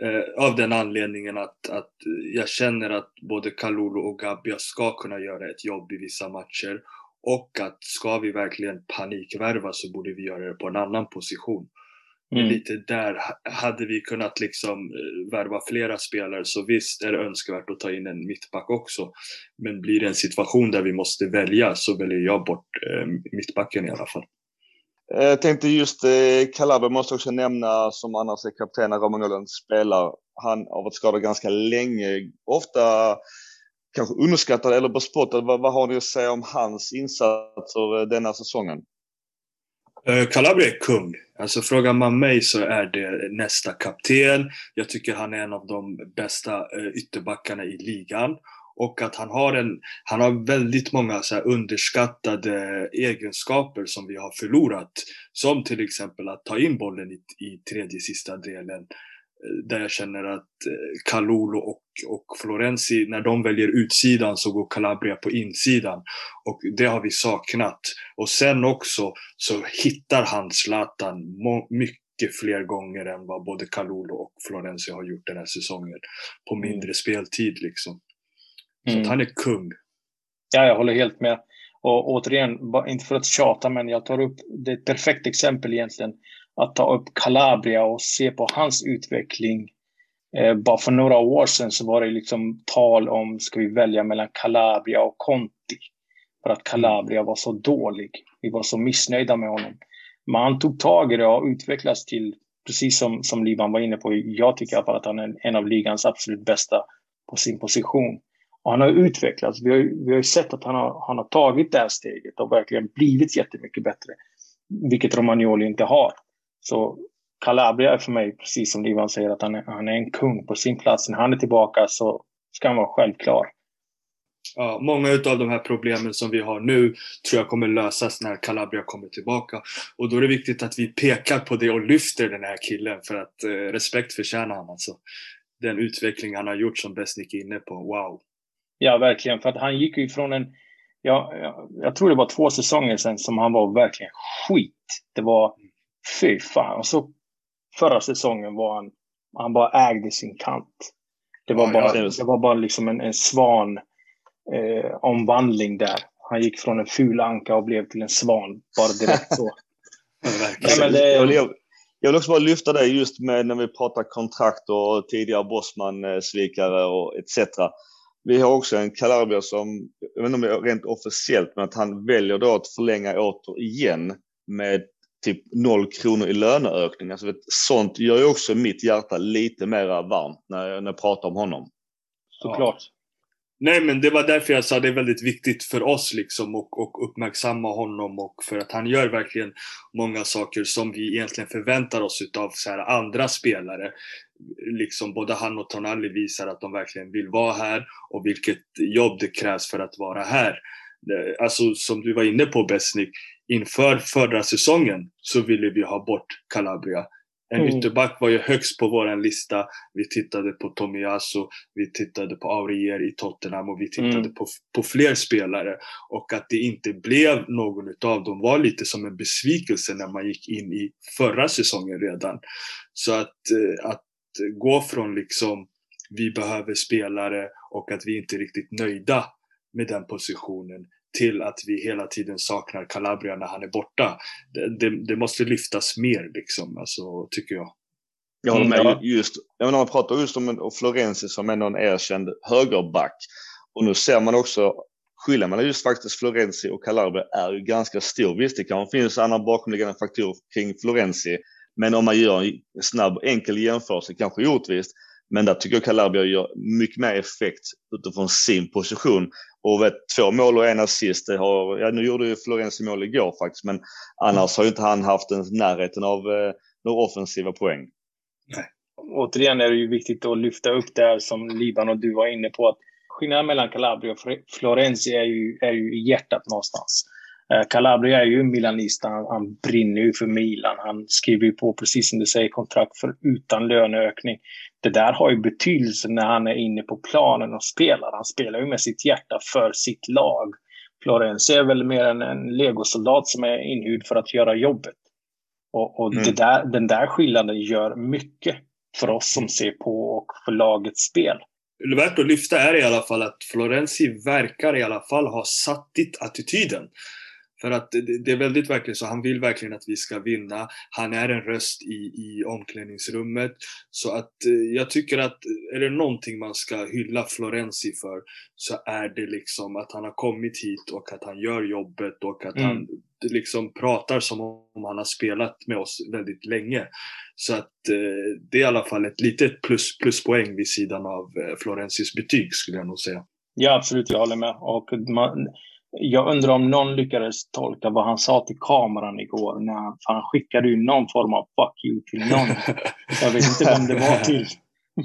eh, av den anledningen att, att jag känner att både Kalulu och Gabia ska kunna göra ett jobb i vissa matcher och att ska vi verkligen panikvärva så borde vi göra det på en annan position. Mm. Lite där hade vi kunnat liksom eh, värva flera spelare så visst är det önskvärt att ta in en mittback också. Men blir det en situation där vi måste välja så väljer jag bort eh, mittbacken i alla fall. Jag tänkte just eh, måste också nämna som annars är kapten när Romagnoli spelar. Han har varit skadad ganska länge. Ofta kanske underskattad eller bespottad. Vad, vad har ni att säga om hans insatser eh, denna säsongen? Eh, Calabria är kung. Alltså frågar man mig så är det nästa kapten. Jag tycker han är en av de bästa eh, ytterbackarna i ligan. Och att han har, en, han har väldigt många så underskattade egenskaper som vi har förlorat. Som till exempel att ta in bollen i, i tredje sista delen där jag känner att eh, Kalulu och, och Florenzi, när de väljer utsidan så går Calabria på insidan. Och det har vi saknat. Och sen också så hittar han Zlatan mycket fler gånger än vad både Kalulu och Florenzi har gjort den här säsongen. På mm. mindre mm. speltid liksom. Så mm. han är kung. Ja, jag håller helt med. Och återigen, inte för att tjata, men jag tar upp, det är ett perfekt exempel egentligen att ta upp Calabria och se på hans utveckling. Eh, bara för några år sedan så var det liksom tal om, ska vi välja mellan Calabria och Conti? För att Calabria var så dålig. Vi var så missnöjda med honom. Men han tog tag i det och utvecklats till, precis som, som Liban var inne på, jag tycker i alla fall att han är en av ligans absolut bästa på sin position. Och han har utvecklats. Vi har, vi har ju sett att han har, han har tagit det här steget och verkligen blivit jättemycket bättre. Vilket Romagnoli inte har. Så Calabria är för mig, precis som Ivan säger, att han är, han är en kung på sin plats. När han är tillbaka så ska han vara självklar. Ja, många av de här problemen som vi har nu tror jag kommer lösas när Calabria kommer tillbaka. Och då är det viktigt att vi pekar på det och lyfter den här killen för att eh, respekt förtjänar han alltså. Den utveckling han har gjort som Besnik är inne på, wow. Ja, verkligen. För att han gick ju från en, ja, jag, jag tror det var två säsonger sedan som han var verkligen skit. Det var Fy fan. Och så förra säsongen var han, han bara ägde sin kant. Det var, ja, bara, det var bara liksom en, en svan eh, omvandling där. Han gick från en ful anka och blev till en svan bara direkt så. *laughs* ja, men det... jag, vill, jag vill också bara lyfta det just med när vi pratar kontrakt och tidigare Bosman-svikare och etc. Vi har också en Calabria som, jag vet inte om det är rent officiellt, men att han väljer då att förlänga återigen med typ noll kronor i löneökning. Alltså, sånt gör ju också mitt hjärta lite mer varmt när jag, när jag pratar om honom. Såklart. Ja. Nej men det var därför jag sa det är väldigt viktigt för oss liksom och, och uppmärksamma honom och för att han gör verkligen många saker som vi egentligen förväntar oss utav så här andra spelare. Liksom både han och Tonali visar att de verkligen vill vara här och vilket jobb det krävs för att vara här. Eh, alltså som du var inne på Besnik, inför förra säsongen så ville vi ha bort Calabria. En mm. ytterback var ju högst på vår lista. Vi tittade på Tomiyasu, vi tittade på Aurier i Tottenham och vi tittade mm. på, på fler spelare. Och att det inte blev någon utav dem var lite som en besvikelse när man gick in i förra säsongen redan. Så att, eh, att gå från liksom vi behöver spelare och att vi inte är riktigt nöjda med den positionen till att vi hela tiden saknar Calabria när han är borta. Det, det, det måste lyftas mer liksom, alltså, tycker jag. Jag håller med. Mm, just, jag menar, man pratar just om Florenzi som är en erkänd högerback. Och nu ser man också skillnaden mellan just faktiskt Florenzi och Calabria är ju ganska stor. Visst, det kanske finns andra bakomliggande faktorer kring Florenzi. Men om man gör en snabb, enkel jämförelse, kanske orättvist, men där tycker jag Calabria gör mycket mer effekt utifrån sin position. Och vet, två mål och en assist. Det har, ja, nu gjorde ju Florenzi mål igår faktiskt, men annars har ju inte han haft en närheten av eh, några offensiva poäng. Nej. Återigen är det ju viktigt att lyfta upp det här som Liban och du var inne på. att Skillnaden mellan Calabria och Florenzi är ju, är ju i hjärtat någonstans. Eh, Calabria är ju milanist. Han, han brinner ju för Milan. Han skriver ju på, precis som du säger, kontrakt för utan löneökning. Det där har ju betydelse när han är inne på planen och spelar. Han spelar ju med sitt hjärta för sitt lag. Florenzi är väl mer än en legosoldat som är inhyrd för att göra jobbet. Och, och mm. där, den där skillnaden gör mycket för oss som ser på och för lagets spel. Värt att lyfta är i alla fall att Florenzi verkar i alla fall ha satt dit attityden. För att det är väldigt verkligen så, han vill verkligen att vi ska vinna. Han är en röst i, i omklädningsrummet. Så att eh, jag tycker att är det någonting man ska hylla Florenzi för så är det liksom att han har kommit hit och att han gör jobbet och att mm. han liksom pratar som om han har spelat med oss väldigt länge. Så att eh, det är i alla fall ett litet plus, pluspoäng vid sidan av eh, Florenzis betyg skulle jag nog säga. Ja, absolut, jag håller med. Och man, jag undrar om någon lyckades tolka vad han sa till kameran igår. När han, för han skickade ju någon form av fuck you till någon. Jag vet inte vem det var till.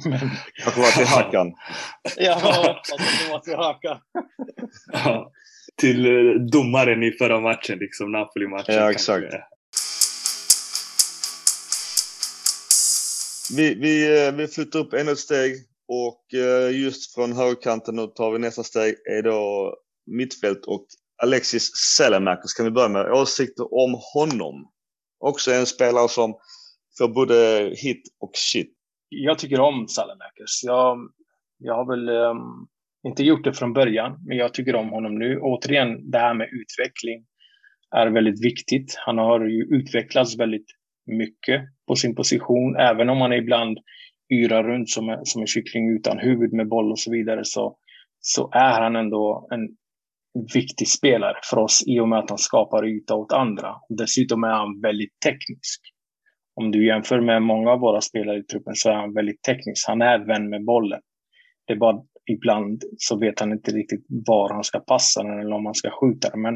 Men... Kanske var till Hakan. ja, det var till Hakan. ja, till eh, domaren i förra matchen, liksom Napoli-matchen. Ja, exakt. Vi, vi, eh, vi flyttar upp ännu ett steg och eh, just från högerkanten nu tar vi nästa steg är då mittfält och Alexis Selemakers kan vi börja med. Åsikter om honom? Också en spelare som får både hit och shit. Jag tycker om Selemakers. Jag, jag har väl um, inte gjort det från början, men jag tycker om honom nu. Återigen, det här med utveckling är väldigt viktigt. Han har ju utvecklats väldigt mycket på sin position, även om han ibland yrar runt som, som en kyckling utan huvud med boll och så vidare, så, så är han ändå en viktig spelare för oss i och med att han skapar yta åt andra. Dessutom är han väldigt teknisk. Om du jämför med många av våra spelare i truppen så är han väldigt teknisk. Han är vän med bollen. Det är bara ibland så vet han inte riktigt var han ska passa den eller om han ska skjuta den. Men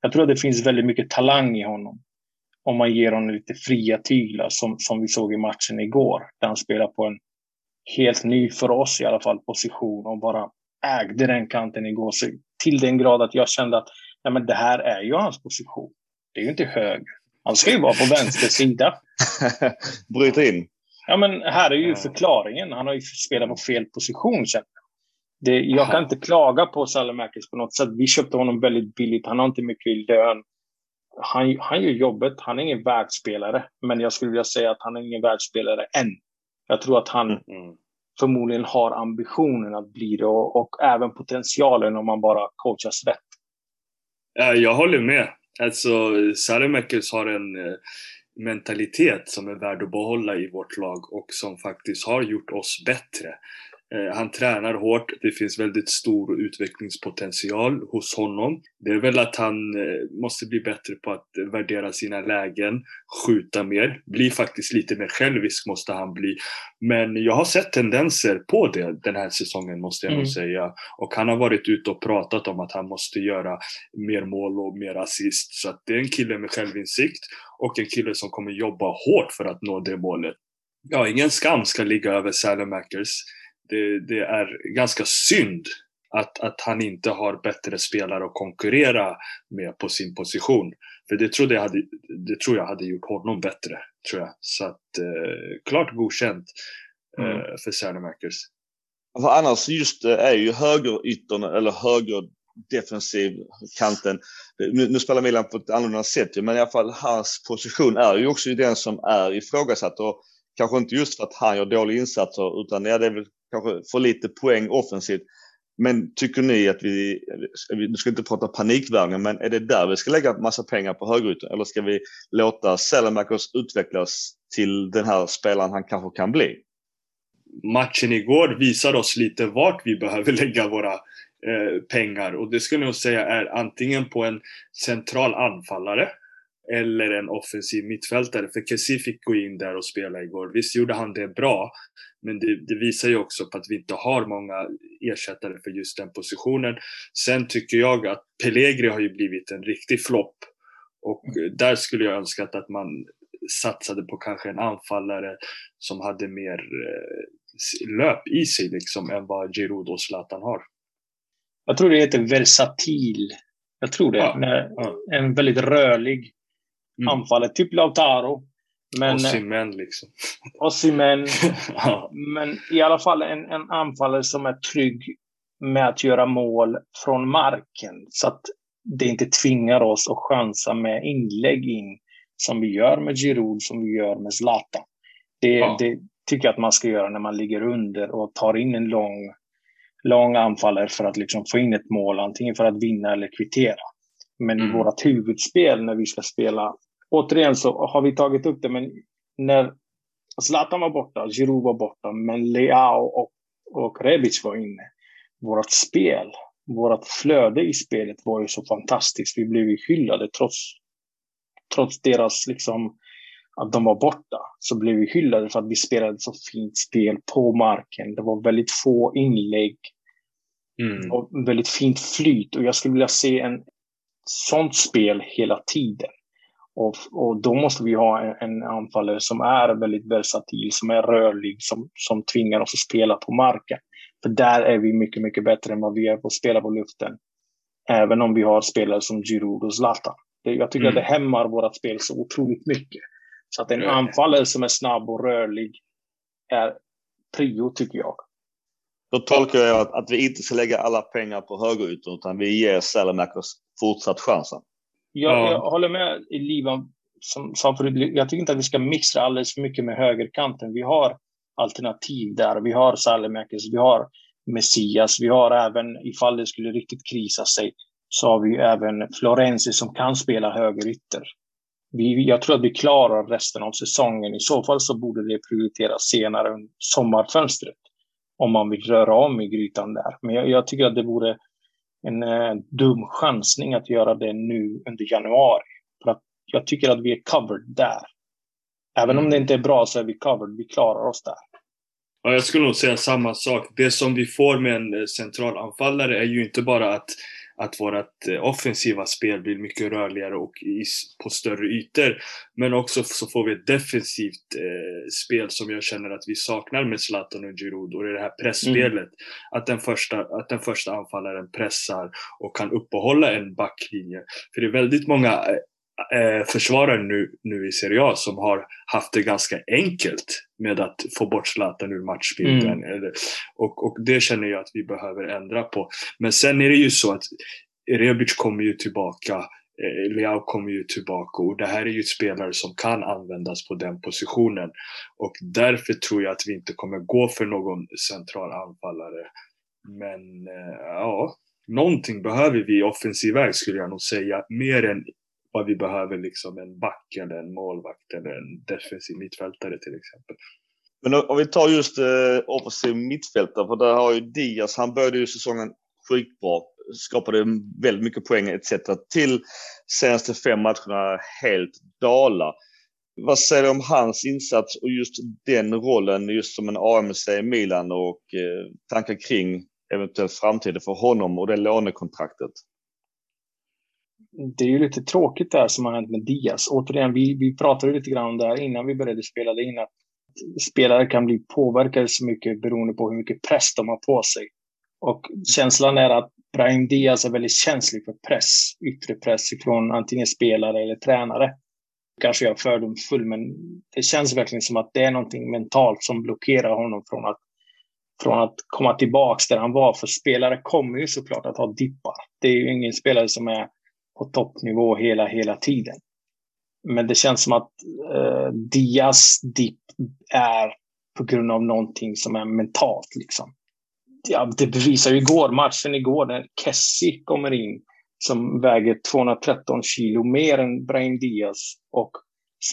jag tror att det finns väldigt mycket talang i honom. Om man ger honom lite fria tyglar som, som vi såg i matchen igår. Där han spelar på en helt ny, för oss i alla fall, position och bara ägde den kanten igår. Så till den grad att jag kände att nej, men det här är ju hans position. Det är ju inte höger. Han ska ju vara på vänster sida. *laughs* Bryta in. Ja, men här är ju förklaringen. Han har ju spelat på fel position, känner det, jag kan inte klaga på Salamakis på något sätt. Vi köpte honom väldigt billigt. Han har inte mycket i lön. Han, han gör jobbet. Han är ingen världsspelare. Men jag skulle vilja säga att han är ingen världsspelare än. Jag tror att han mm förmodligen har ambitionen att bli det och, och även potentialen om man bara coachas rätt. Eh, jag håller med. Alltså, Saremäkers har en eh, mentalitet som är värd att behålla i vårt lag och som faktiskt har gjort oss bättre. Eh, han tränar hårt, det finns väldigt stor utvecklingspotential hos honom. Det är väl att han eh, måste bli bättre på att värdera sina lägen, skjuta mer, bli faktiskt lite mer självisk måste han bli. Men jag har sett tendenser på det den här säsongen måste jag mm. nog säga. Och han har varit ute och pratat om att han måste göra mer mål och mer assist. Så att det är en kille med självinsikt och en kille som kommer jobba hårt för att nå det målet. Ja, ingen skam ska ligga över Salamakers det, det är ganska synd att, att han inte har bättre spelare att konkurrera med på sin position. För det, trodde jag hade, det tror jag hade gjort honom bättre. tror jag. Så att, eh, klart godkänt eh, mm. för Sälemakers. Alltså annars just eh, är ju högeryttern eller höger defensiv kanten. Nu, nu, spelar Milan på ett annorlunda sätt men i alla fall hans position är ju också den som är ifrågasatt och kanske inte just för att han gör dåliga insatser utan ja, det är väl kanske för lite poäng offensivt. Men tycker ni att vi, nu ska inte prata panikvärvning, men är det där vi ska lägga massa pengar på högerytan? Eller ska vi låta Selemakers utvecklas till den här spelaren han kanske kan bli? Matchen igår visar oss lite vart vi behöver lägga våra eh, pengar och det skulle jag säga är antingen på en central anfallare eller en offensiv mittfältare. För Kessie fick gå in där och spela igår. Visst gjorde han det bra, men det, det, visar ju också på att vi inte har många ersättare för just den positionen. Sen tycker jag att Pellegri har ju blivit en riktig flopp. Och där skulle jag önskat att man satsade på kanske en anfallare som hade mer eh, löp i sig liksom än vad Giroud och Zlatan har. Jag tror det heter versatil Jag tror det. Ja, ja. En väldigt rörlig Mm. anfallare, typ Lautaro. Men, Osimhen liksom. *laughs* Osimhen. *laughs* ja. Men i alla fall en, en anfallare som är trygg med att göra mål från marken. Så att det inte tvingar oss att chansa med inlägg in som vi gör med Giroud, som vi gör med Zlatan. Det, Ja. det tycker jag att man ska göra när man ligger under och tar in en lång, lång anfallare för att liksom få in ett mål, antingen för att vinna eller kvittera. Men Mm. i vårt huvudspel när vi ska spela, återigen så har vi tagit upp det, men när Zlatan var borta, Giroud var borta, men Leao och, och Rebic var inne. Vårt spel, vårt flöde i spelet var ju så fantastiskt. Vi blev ju hyllade trots, trots deras liksom att de var borta. Så blev vi hyllade för att vi spelade så fint spel på marken. Det var väldigt få inlägg Mm. och väldigt fint flyt. Och jag skulle vilja se en sånt spel hela tiden. Och, och då måste vi ha en, en anfallare som är väldigt versatil, som är rörlig, som, som tvingar oss att spela på marken. För där är vi mycket, mycket bättre än vad vi är på att spela på luften. Även om vi har spelare som Giroud och Zlatan. Det, jag tycker Mm. att det hämmar vårt spel så otroligt mycket. Så att en anfallare som är snabb och rörlig är prio, tycker jag. Då tolkar jag att, att vi inte ska lägga alla pengar på högerytor utan vi ger Salamakers fortsatt chansen. Jag, Ja. jag håller med i Livan som sa förut. Jag tycker inte att vi ska mixtra alldeles för mycket med högerkanten. Vi har alternativ där. Vi har Salemakers, vi har Messias, vi har även, ifall det skulle riktigt krisa sig, så har vi även Florenzi som kan spela högerytter. Vi, jag tror att vi klarar resten av säsongen. I så fall så borde det prioriteras senare under sommarfönstret. Om man vill röra om i grytan där. Men jag, jag tycker att det vore en eh, dum chansning att göra det nu under januari. För att jag tycker att vi är covered där. Även om Mm. det inte är bra så är vi covered. Vi klarar oss där. Ja, jag skulle nog säga samma sak. Det som vi får med en eh, central anfallare är ju inte bara att, att vårt eh, offensiva spel blir mycket rörligare och på större ytor. Men också så får vi ett defensivt eh, spel som jag känner att vi saknar med Zlatan och Giroud. Och det är det här pressspelet. Att, den första, att den första anfallaren pressar och kan uppehålla en backlinje. För det är väldigt många eh, eh, försvarare nu, nu i Serie A som har haft det ganska enkelt med att få bort Zlatan ur matchbilden. Eller, och, och det känner jag att vi behöver ändra på. Men sen är det ju så att Rebic kommer ju tillbaka, eh, Leao kommer ju tillbaka och det här är ju spelare som kan användas på den positionen. Och därför tror jag att vi inte kommer gå för någon central anfallare. Men eh, ja, någonting behöver vi i offensiv väg skulle jag nog säga. Mer än vad vi behöver liksom en back eller en målvakt eller en defensiv mittfältare till exempel. Men om vi tar just eh, offensiv mittfältare, för där har ju Diaz, han började ju säsongen skitbra, skapade väldigt mycket poäng etc. Till senaste fem matcherna helt dala. Vad säger du om hans insats och just den rollen just som en AMC i Milan och eh, tankar kring eventuellt framtiden för honom och det lånekontraktet? Det är ju lite tråkigt där som har hänt med Diaz. Återigen, vi, vi pratade lite grann om det här innan vi började spela in. Att spelare kan bli påverkade så mycket beroende på hur mycket press de har på sig. Och känslan är att Brahim Diaz är väldigt känslig för press, yttre press från antingen spelare eller tränare. Kanske jag är fördomsfull, men det känns verkligen som att det är någonting mentalt som blockerar honom från att, från att komma tillbaks där han var. För spelare kommer ju såklart att ha dippar. Det är ju ingen spelare som är på toppnivå hela, hela tiden. Men det känns som att eh, Diaz dipp är på grund av någonting som är mentalt. Liksom. Ja, det bevisar ju igår, matchen igår, när Kessie kommer in som väger 213 kilo mer än Brahim Diaz och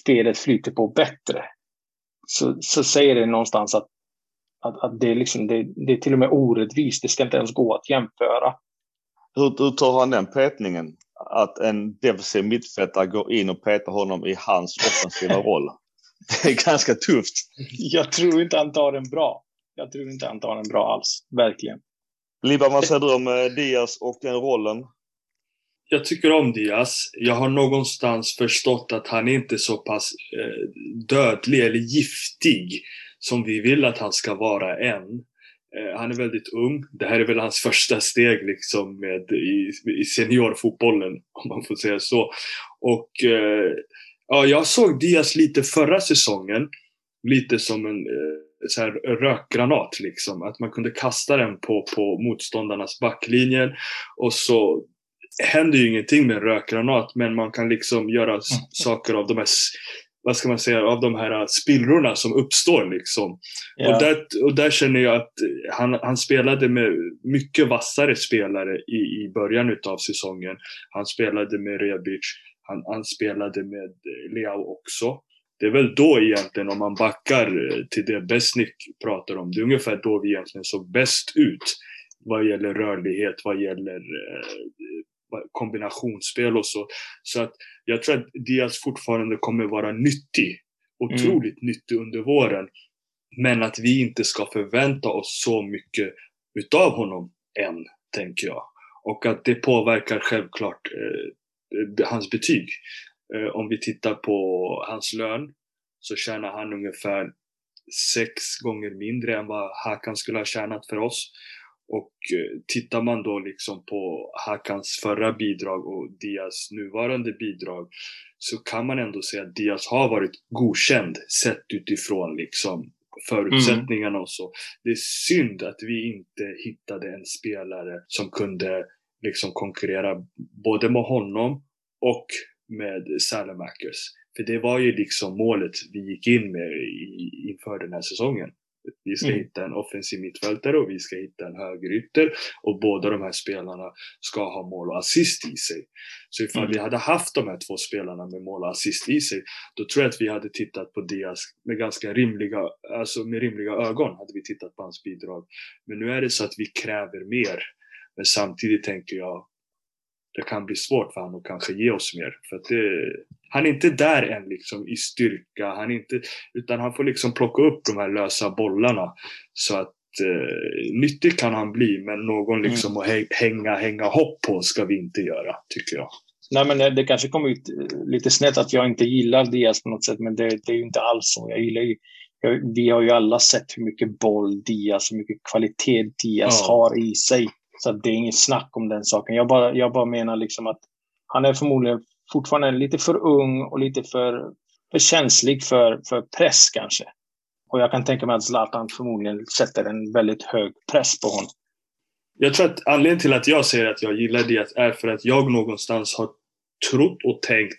spelet flyter på bättre. Så, så säger det någonstans att, att, att det, är liksom, det, det är till och med orättvist. Det ska inte ens gå att jämföra. Hur, hur tar han den petningen? Att en defensiv mittfältare går in och petar honom i hans offensiva roll. *laughs* Det är ganska tufft. Jag tror inte han tar den bra. Jag tror inte han tar den bra alls. Verkligen. Libba, vad säger du om eh, Diaz och den rollen? Jag tycker om Diaz. Jag har någonstans förstått att han är inte så pass eh, dödlig eller giftig som vi vill att han ska vara än. Eh, han är väldigt ung. Det här är väl hans första steg liksom med, i, i seniorfotbollen, om man får säga så. Och eh, ja, jag såg Diaz lite förra säsongen, lite som en eh, så här rökgranat liksom. Att man kunde kasta den på, på motståndarnas backlinjer och så händer ju ingenting med en rökgranat men man kan liksom göra mm. saker av de här vad ska man säga, av de här spillrorna som uppstår liksom. Ja. Och, där, och där känner jag att han, han spelade med mycket vassare spelare i, i början utav säsongen. Han spelade med Rebic, han, han spelade med Leao också det är väl då egentligen, om man backar eh, till det Besnik pratar om, det är ungefär då vi egentligen såg bäst ut vad gäller rörlighet, vad gäller eh, kombinationsspel och så. Så att jag tror att Diaz fortfarande kommer vara nyttig, otroligt mm. nyttig under våren. Men att vi inte ska förvänta oss så mycket utav honom än, tänker jag. Och att det påverkar självklart eh, hans betyg. Eh, om vi tittar på hans lön så tjänar han ungefär sex gånger mindre än vad Hakan skulle ha tjänat för oss. Och eh, tittar man då liksom på Hakans förra bidrag och Dias nuvarande bidrag så kan man ändå säga att Diaz har varit godkänd sett utifrån liksom förutsättningarna mm. och så. Det är synd att vi inte hittade en spelare som kunde liksom konkurrera både med honom och med Salamakers. För det var ju liksom målet vi gick in med i, inför den här säsongen. Vi ska mm. hitta en offensiv mittfältare och vi ska hitta en högerytter och båda de här spelarna ska ha mål och assist i sig. Så ifall mm. vi hade haft de här två spelarna med mål och assist i sig, då tror jag att vi hade tittat på Diaz med ganska rimliga, alltså med rimliga ögon hade vi tittat på hans bidrag. Men nu är det så att vi kräver mer. Men samtidigt tänker jag, det kan bli svårt för honom att kanske ge oss mer. För att det, han är inte där än liksom i styrka, han inte, utan han får liksom plocka upp de här lösa bollarna. Så att eh, nyttig kan han bli, men någon liksom mm. att hänga, hänga hopp på ska vi inte göra, tycker jag. Nej, men det kanske kommer ut eh, lite snett att jag inte gillar Diaz på något sätt, men det, det är ju inte alls så. Jag gillar ju, jag, vi har ju alla sett hur mycket boll Diaz, hur mycket kvalitet Diaz ja. har i sig. Så det är inget snack om den saken. Jag bara, jag bara menar liksom att han är förmodligen fortfarande lite för ung och lite för, för känslig för, för press kanske. Och jag kan tänka mig att Zlatan förmodligen sätter en väldigt hög press på honom. Jag tror att anledningen till att jag säger att jag gillar det är för att jag någonstans har trott och tänkt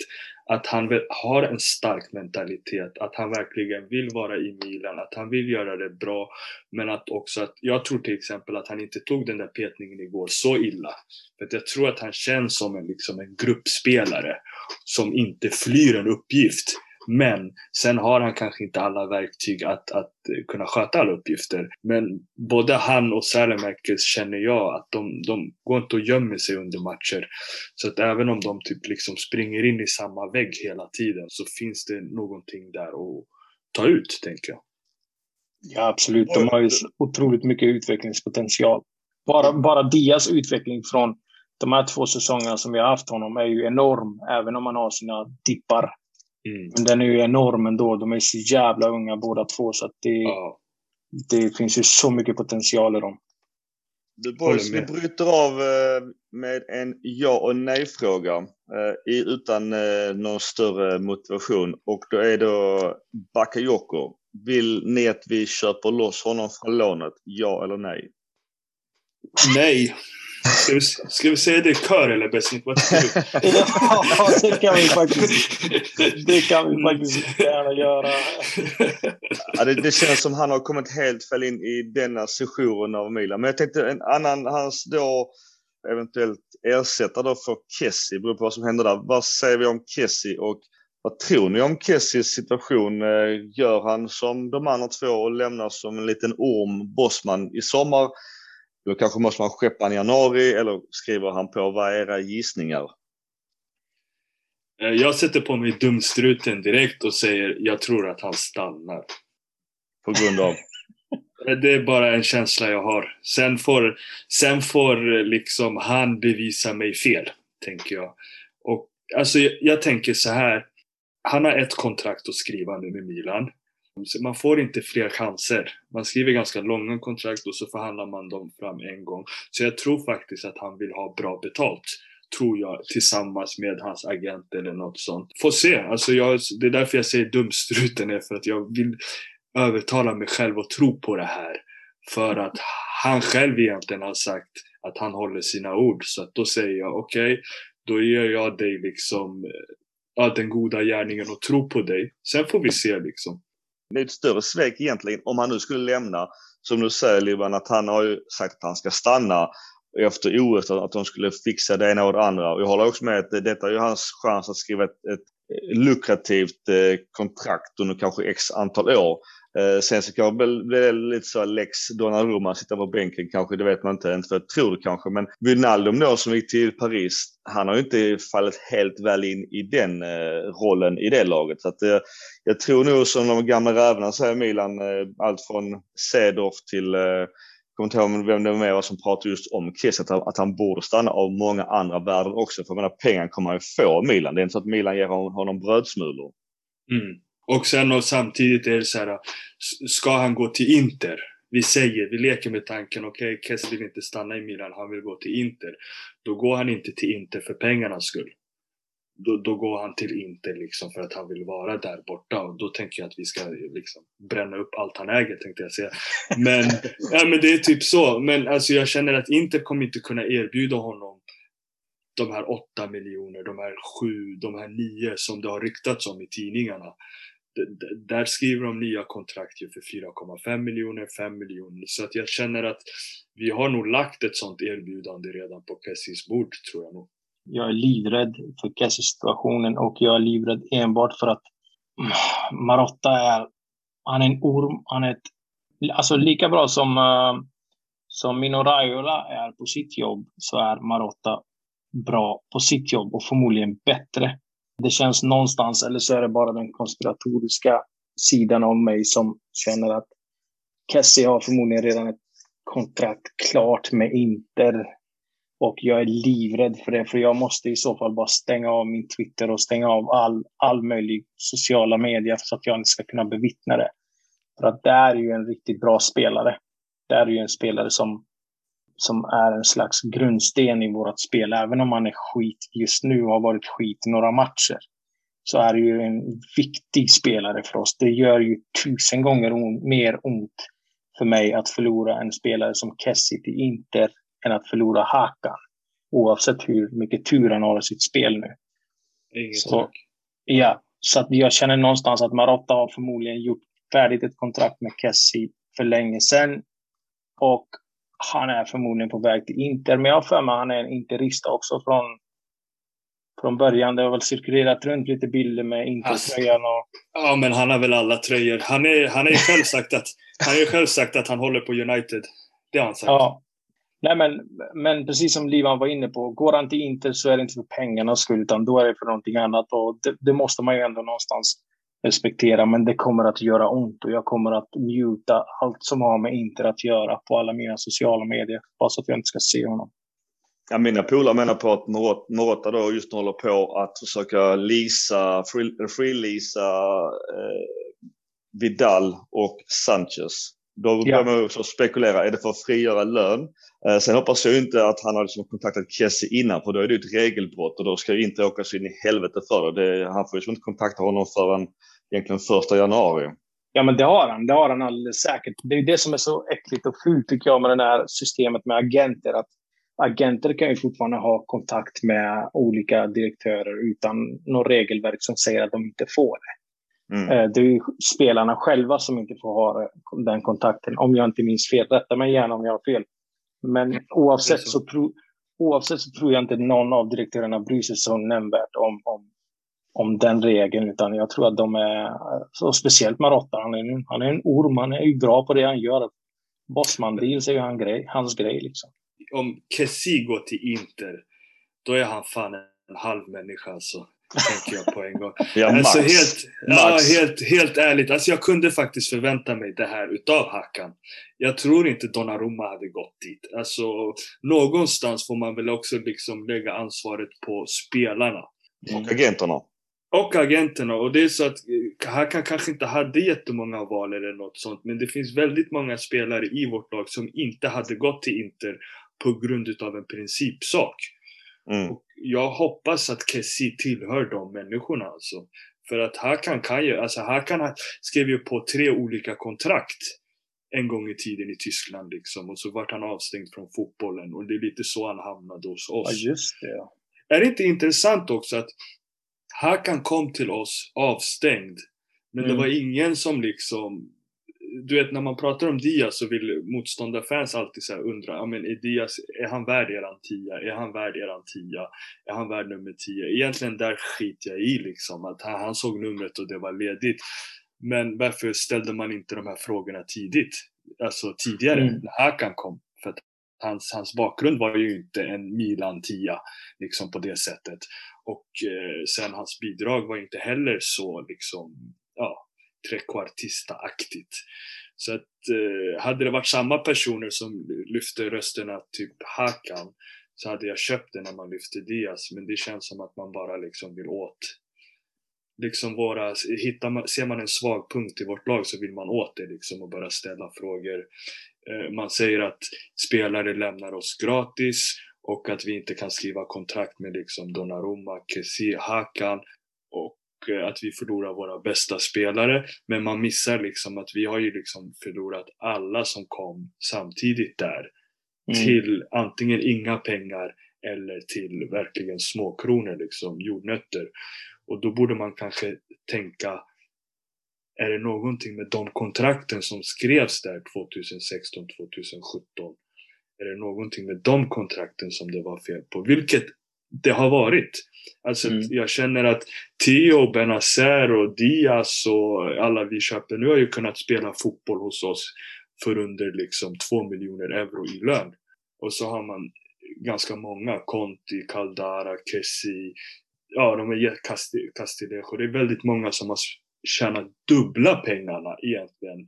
att han har en stark mentalitet, att han verkligen vill vara i Milan, att han vill göra det bra. Men att också att, jag tror till exempel att han inte tog den där petningen igår så illa. För att jag tror att han känns som en, liksom en gruppspelare som inte flyr en uppgift. Men sen har han kanske inte alla verktyg att, att kunna sköta alla uppgifter. Men både han och Sälemäkis känner jag att de, de går inte och gömmer sig under matcher. Så att även om de typ liksom springer in i samma vägg hela tiden så finns det någonting där att ta ut, tänker jag. Ja, absolut. De har ju otroligt mycket utvecklingspotential. Bara, bara Dias utveckling från de här två säsongerna som vi har haft honom är ju enorm, även om man har sina dippar. Mm. Men den är ju enorm ändå. De är så jävla unga båda två så att det, ja. det finns ju så mycket potential i dem. Du boys, vi bryter av eh, med en ja och nej-fråga eh, utan eh, någon större motivation. Och då är då Bakayoko. Vill ni att vi köper loss honom från lånet? Ja eller nej? Nej. Ska vi, ska vi säga det i kör eller Besnik? Vad tycker du? *laughs* ja, det kan vi faktiskt. Det kan vi faktiskt gärna göra. ja, det, det, känns som han har kommit helt fel in i denna sessionen av Milan. Men jag tänkte en annan, hans då eventuellt ersättare då för Kessie, beror på vad som händer där. Vad säger vi om Kessie och vad tror ni om Kessies situation? Eh, gör han som de andra två och lämnar som en liten orm, Bosman, i sommar? Då kanske måste man skeppa en i januari eller skriver han på vad är era gissningar? Eh, jag sätter på mig dumstruten direkt och säger jag tror att han stannar. På grund av? *laughs* Eh, det är bara en känsla jag har. Sen får, sen får liksom han bevisa mig fel, tänker jag. Och alltså jag, jag tänker så här. Han har ett kontrakt att skriva nu med Milan man får inte fler chanser. Man skriver ganska långa kontrakt och så förhandlar man dem fram en gång. Så jag tror faktiskt att han vill ha bra betalt. Tror jag, tillsammans med hans agent eller något sånt. Får se. Alltså jag, det är därför jag säger dumstruten är för att jag vill övertala mig själv och tro på det här. För att han själv egentligen har sagt att han håller sina ord. Så att då säger jag okej, okay, då ger jag dig liksom ja, den goda gärningen och tro på dig. Sen får vi se liksom. Det är ett större svek egentligen om han nu skulle lämna. Som du säger Liban, att han har ju sagt att han ska stanna efter OS, att de skulle fixa det ena och det andra. Och jag håller också med att detta är ju hans chans att skriva ett, ett lukrativt eh, kontrakt under kanske x antal år. Eh, sen så kan det bli lite så lex Donnarumma, sitta på bänken kanske, det vet man inte, inte för jag tror det kanske. Men Wijnaldum då som gick till Paris, han har ju inte fallit helt väl in i den eh, rollen i det laget. Så att, eh, jag tror nog som de gamla rävarna säger Milan, allt från Cedorf till jag kommer inte ihåg vem det var som pratade just om Kiss, att, att han borde stanna av många andra värden också. För jag menar, pengar kommer han ju få av Milan. Det är inte så att Milan ger honom brödsmulor. Mm. Och sen och samtidigt är det så här, ska han gå till Inter? Vi säger, vi leker med tanken, okej, okay, Kess vill inte stanna i Milan, han vill gå till Inter. Då går han inte till Inter för pengarnas skull. Då, då går han till Inter liksom för att han vill vara där borta och då tänker jag att vi ska liksom bränna upp allt han äger tänkte jag säga. Men, *laughs* ja, men det är typ så. Men alltså jag känner att Inter kommer inte kunna erbjuda honom de här åtta miljoner, de här sju, de här nio som det har ryktats om i tidningarna där skriver de nya kontrakt ju för 4,5 miljoner, 5 miljoner. Så att jag känner att vi har nog lagt ett sånt erbjudande redan på Kessis bord, tror jag nog. Jag är livrädd för Kessis-situationen och jag är livrädd enbart för att mm, Marotta är, han är en orm, han är ett, alltså lika bra som, uh, som Mino Raiola är på sitt jobb så är Marotta bra på sitt jobb och förmodligen bättre. Det känns någonstans, eller så är det bara den konspiratoriska sidan av mig som känner att Kessie har förmodligen redan ett kontrakt klart med Inter. Och jag är livrädd för det, för jag måste i så fall bara stänga av min Twitter och stänga av all, all möjlig sociala medier så att jag inte ska kunna bevittna det. För att det är ju en riktigt bra spelare. Det är ju en spelare som som är en slags grundsten i vårt spel. Även om han är skit just nu och har varit skit i några matcher så är det ju en viktig spelare för oss. Det gör ju tusen gånger on mer ont för mig att förlora en spelare som Kessie till Inter än att förlora Hakan. Oavsett hur mycket tur han har i sitt spel nu. Så, Ja, så att jag känner någonstans att Marotta har förmodligen gjort färdigt ett kontrakt med Kessie för länge sedan. Och han är förmodligen på väg till Inter, men jag har för mig att han är en interista också från, från början. Det har väl cirkulerat runt lite bilder med Intertröjan och... Ja, men han har väl alla tröjor. Han har han är själv sagt att han är själv sagt att han håller på United. Det har han sagt. Ja. Nej, men, men precis som Livan var inne på, går han till Inter så är det inte för pengarnas skull, utan då är det för någonting annat. Och det, det måste man ju ändå någonstans respektera, men det kommer att göra ont och jag kommer att muta allt som har med Inter att göra på alla mina sociala medier, bara så att jag inte ska se honom. Ja, mina polare menar på att Morata då just håller på att försöka lisa, free-leasa eh, Vidal och Sanchez. Då börjar man också spekulera, är det för att frigöra lön? Eh, sen hoppas jag inte att han har liksom kontaktat Kessie innan, för då är det ett regelbrott och då ska ju inte åka så in i helvete för det. det han får ju liksom inte kontakta honom förrän egentligen första januari. Ja, men det har han. Det har han alldeles säkert. Det är det som är så äckligt och fult tycker jag med det här systemet med agenter. Att agenter kan ju fortfarande ha kontakt med olika direktörer utan något regelverk som säger att de inte får det. Mm. Eh, det är spelarna själva som inte får ha den kontakten. Om jag inte minns fel. Rätta mig gärna om jag har fel. Men mm. oavsett så, tro, oavsett så tror jag inte någon av direktörerna bryr sig så nämnvärt om, om, om den regeln. Utan jag tror att de är, så speciellt Marotta, han är, han är en orm, han är ju bra på det han gör. Bossman deals är ju han grej, hans grej liksom. Om Kessie går till Inter, då är han fan en halv människa alltså tänker jag på en gång. Ja, alltså Max. helt, Max. Ja, helt, helt ärligt, alltså jag kunde faktiskt förvänta mig det här utav Hakan. Jag tror inte Donnarumma hade gått dit. Alltså, någonstans får man väl också liksom lägga ansvaret på spelarna. Och agenterna. Och agenterna. Och det är så att eh, Hakan kanske inte hade jättemånga val eller något sånt. Men det finns väldigt många spelare i vårt lag som inte hade gått till Inter på grund utav en principsak. Mm. Och jag hoppas att Kessie tillhör de människorna alltså. För att Hakan kan ju, alltså Hakan skrev ju på tre olika kontrakt en gång i tiden i Tyskland liksom. Och så vart han avstängd från fotbollen och det är lite så han hamnade hos oss. Ja, just det. Ja. Är det inte intressant också att Hakan kom till oss avstängd. Men mm. det var ingen som liksom du vet när man pratar om Diaz så vill motståndarfans alltid så undra, ja men är Diaz, är han värd eran tia? Är han värd eran tia? Är han värd nummer tio? Egentligen där skiter jag i liksom, att han, han såg numret och det var ledigt. Men varför ställde man inte de här frågorna tidigt? Alltså tidigare, mm. när Hakan kom. För att hans, hans bakgrund var ju inte en Milan-tia, liksom på det sättet. Och eh, sen hans bidrag var inte heller så liksom, ja, trekvartista-aktigt. Så att eh, hade det varit samma personer som lyfte rösterna, typ Hakan, så hade jag köpt det när man lyfte Diaz. Men det känns som att man bara liksom vill åt liksom våra, hittar man, ser man en svag punkt i vårt lag så vill man åt det liksom och börja ställa frågor. Eh, man säger att spelare lämnar oss gratis och att vi inte kan skriva kontrakt med liksom Donnarumma, Kessie, Hakan att vi förlorar våra bästa spelare. Men man missar liksom att vi har ju liksom förlorat alla som kom samtidigt där. Mm. Till antingen inga pengar eller till verkligen småkronor, liksom jordnötter. Och då borde man kanske tänka, är det någonting med de kontrakten som skrevs där 2016, 2017? Är det någonting med de kontrakten som det var fel på? Vilket det har varit. Alltså mm. jag känner att Theo, Benazer och Diaz och alla vi köper nu har ju kunnat spela fotboll hos oss för under liksom två miljoner euro i lön. Och så har man ganska många, Conti, Caldara, Kessi, ja de är Castillejo. Det är väldigt många som har tjänat dubbla pengarna egentligen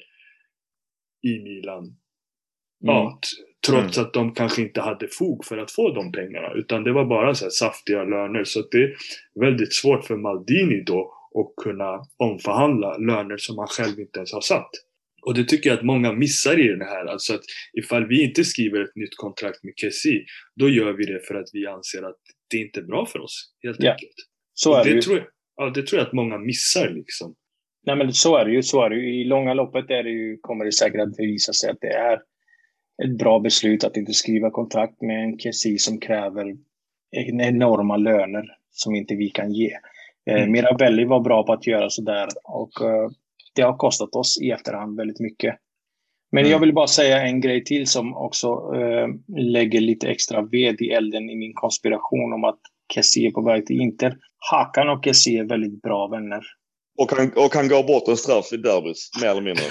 i Milan. Ja, mm. Trots mm. att de kanske inte hade fog för att få de pengarna. Utan det var bara så saftiga löner. Så det är väldigt svårt för Maldini då att kunna omförhandla löner som han själv inte ens har satt. Och det tycker jag att många missar i den här. Alltså att ifall vi inte skriver ett nytt kontrakt med Kessie, då gör vi det för att vi anser att det inte är bra för oss. Helt ja. enkelt. Så är det, det tror jag, ja, det tror jag att många missar liksom. Nej men så är det ju. Så är det ju. I långa loppet är det ju, kommer det säkert att visa sig att det är ett bra beslut att inte skriva kontrakt med en Kessie som kräver enorma löner som inte vi kan ge. Eh, mm. Mirabelli var bra på att göra sådär och uh, det har kostat oss i efterhand väldigt mycket. Men mm. jag vill bara säga en grej till som också uh, lägger lite extra ved i elden i min konspiration om att Kessie är på väg till Inter. Hakan och Kessie är väldigt bra vänner. Och han, och han går bort en straff i derbys, mer eller mindre.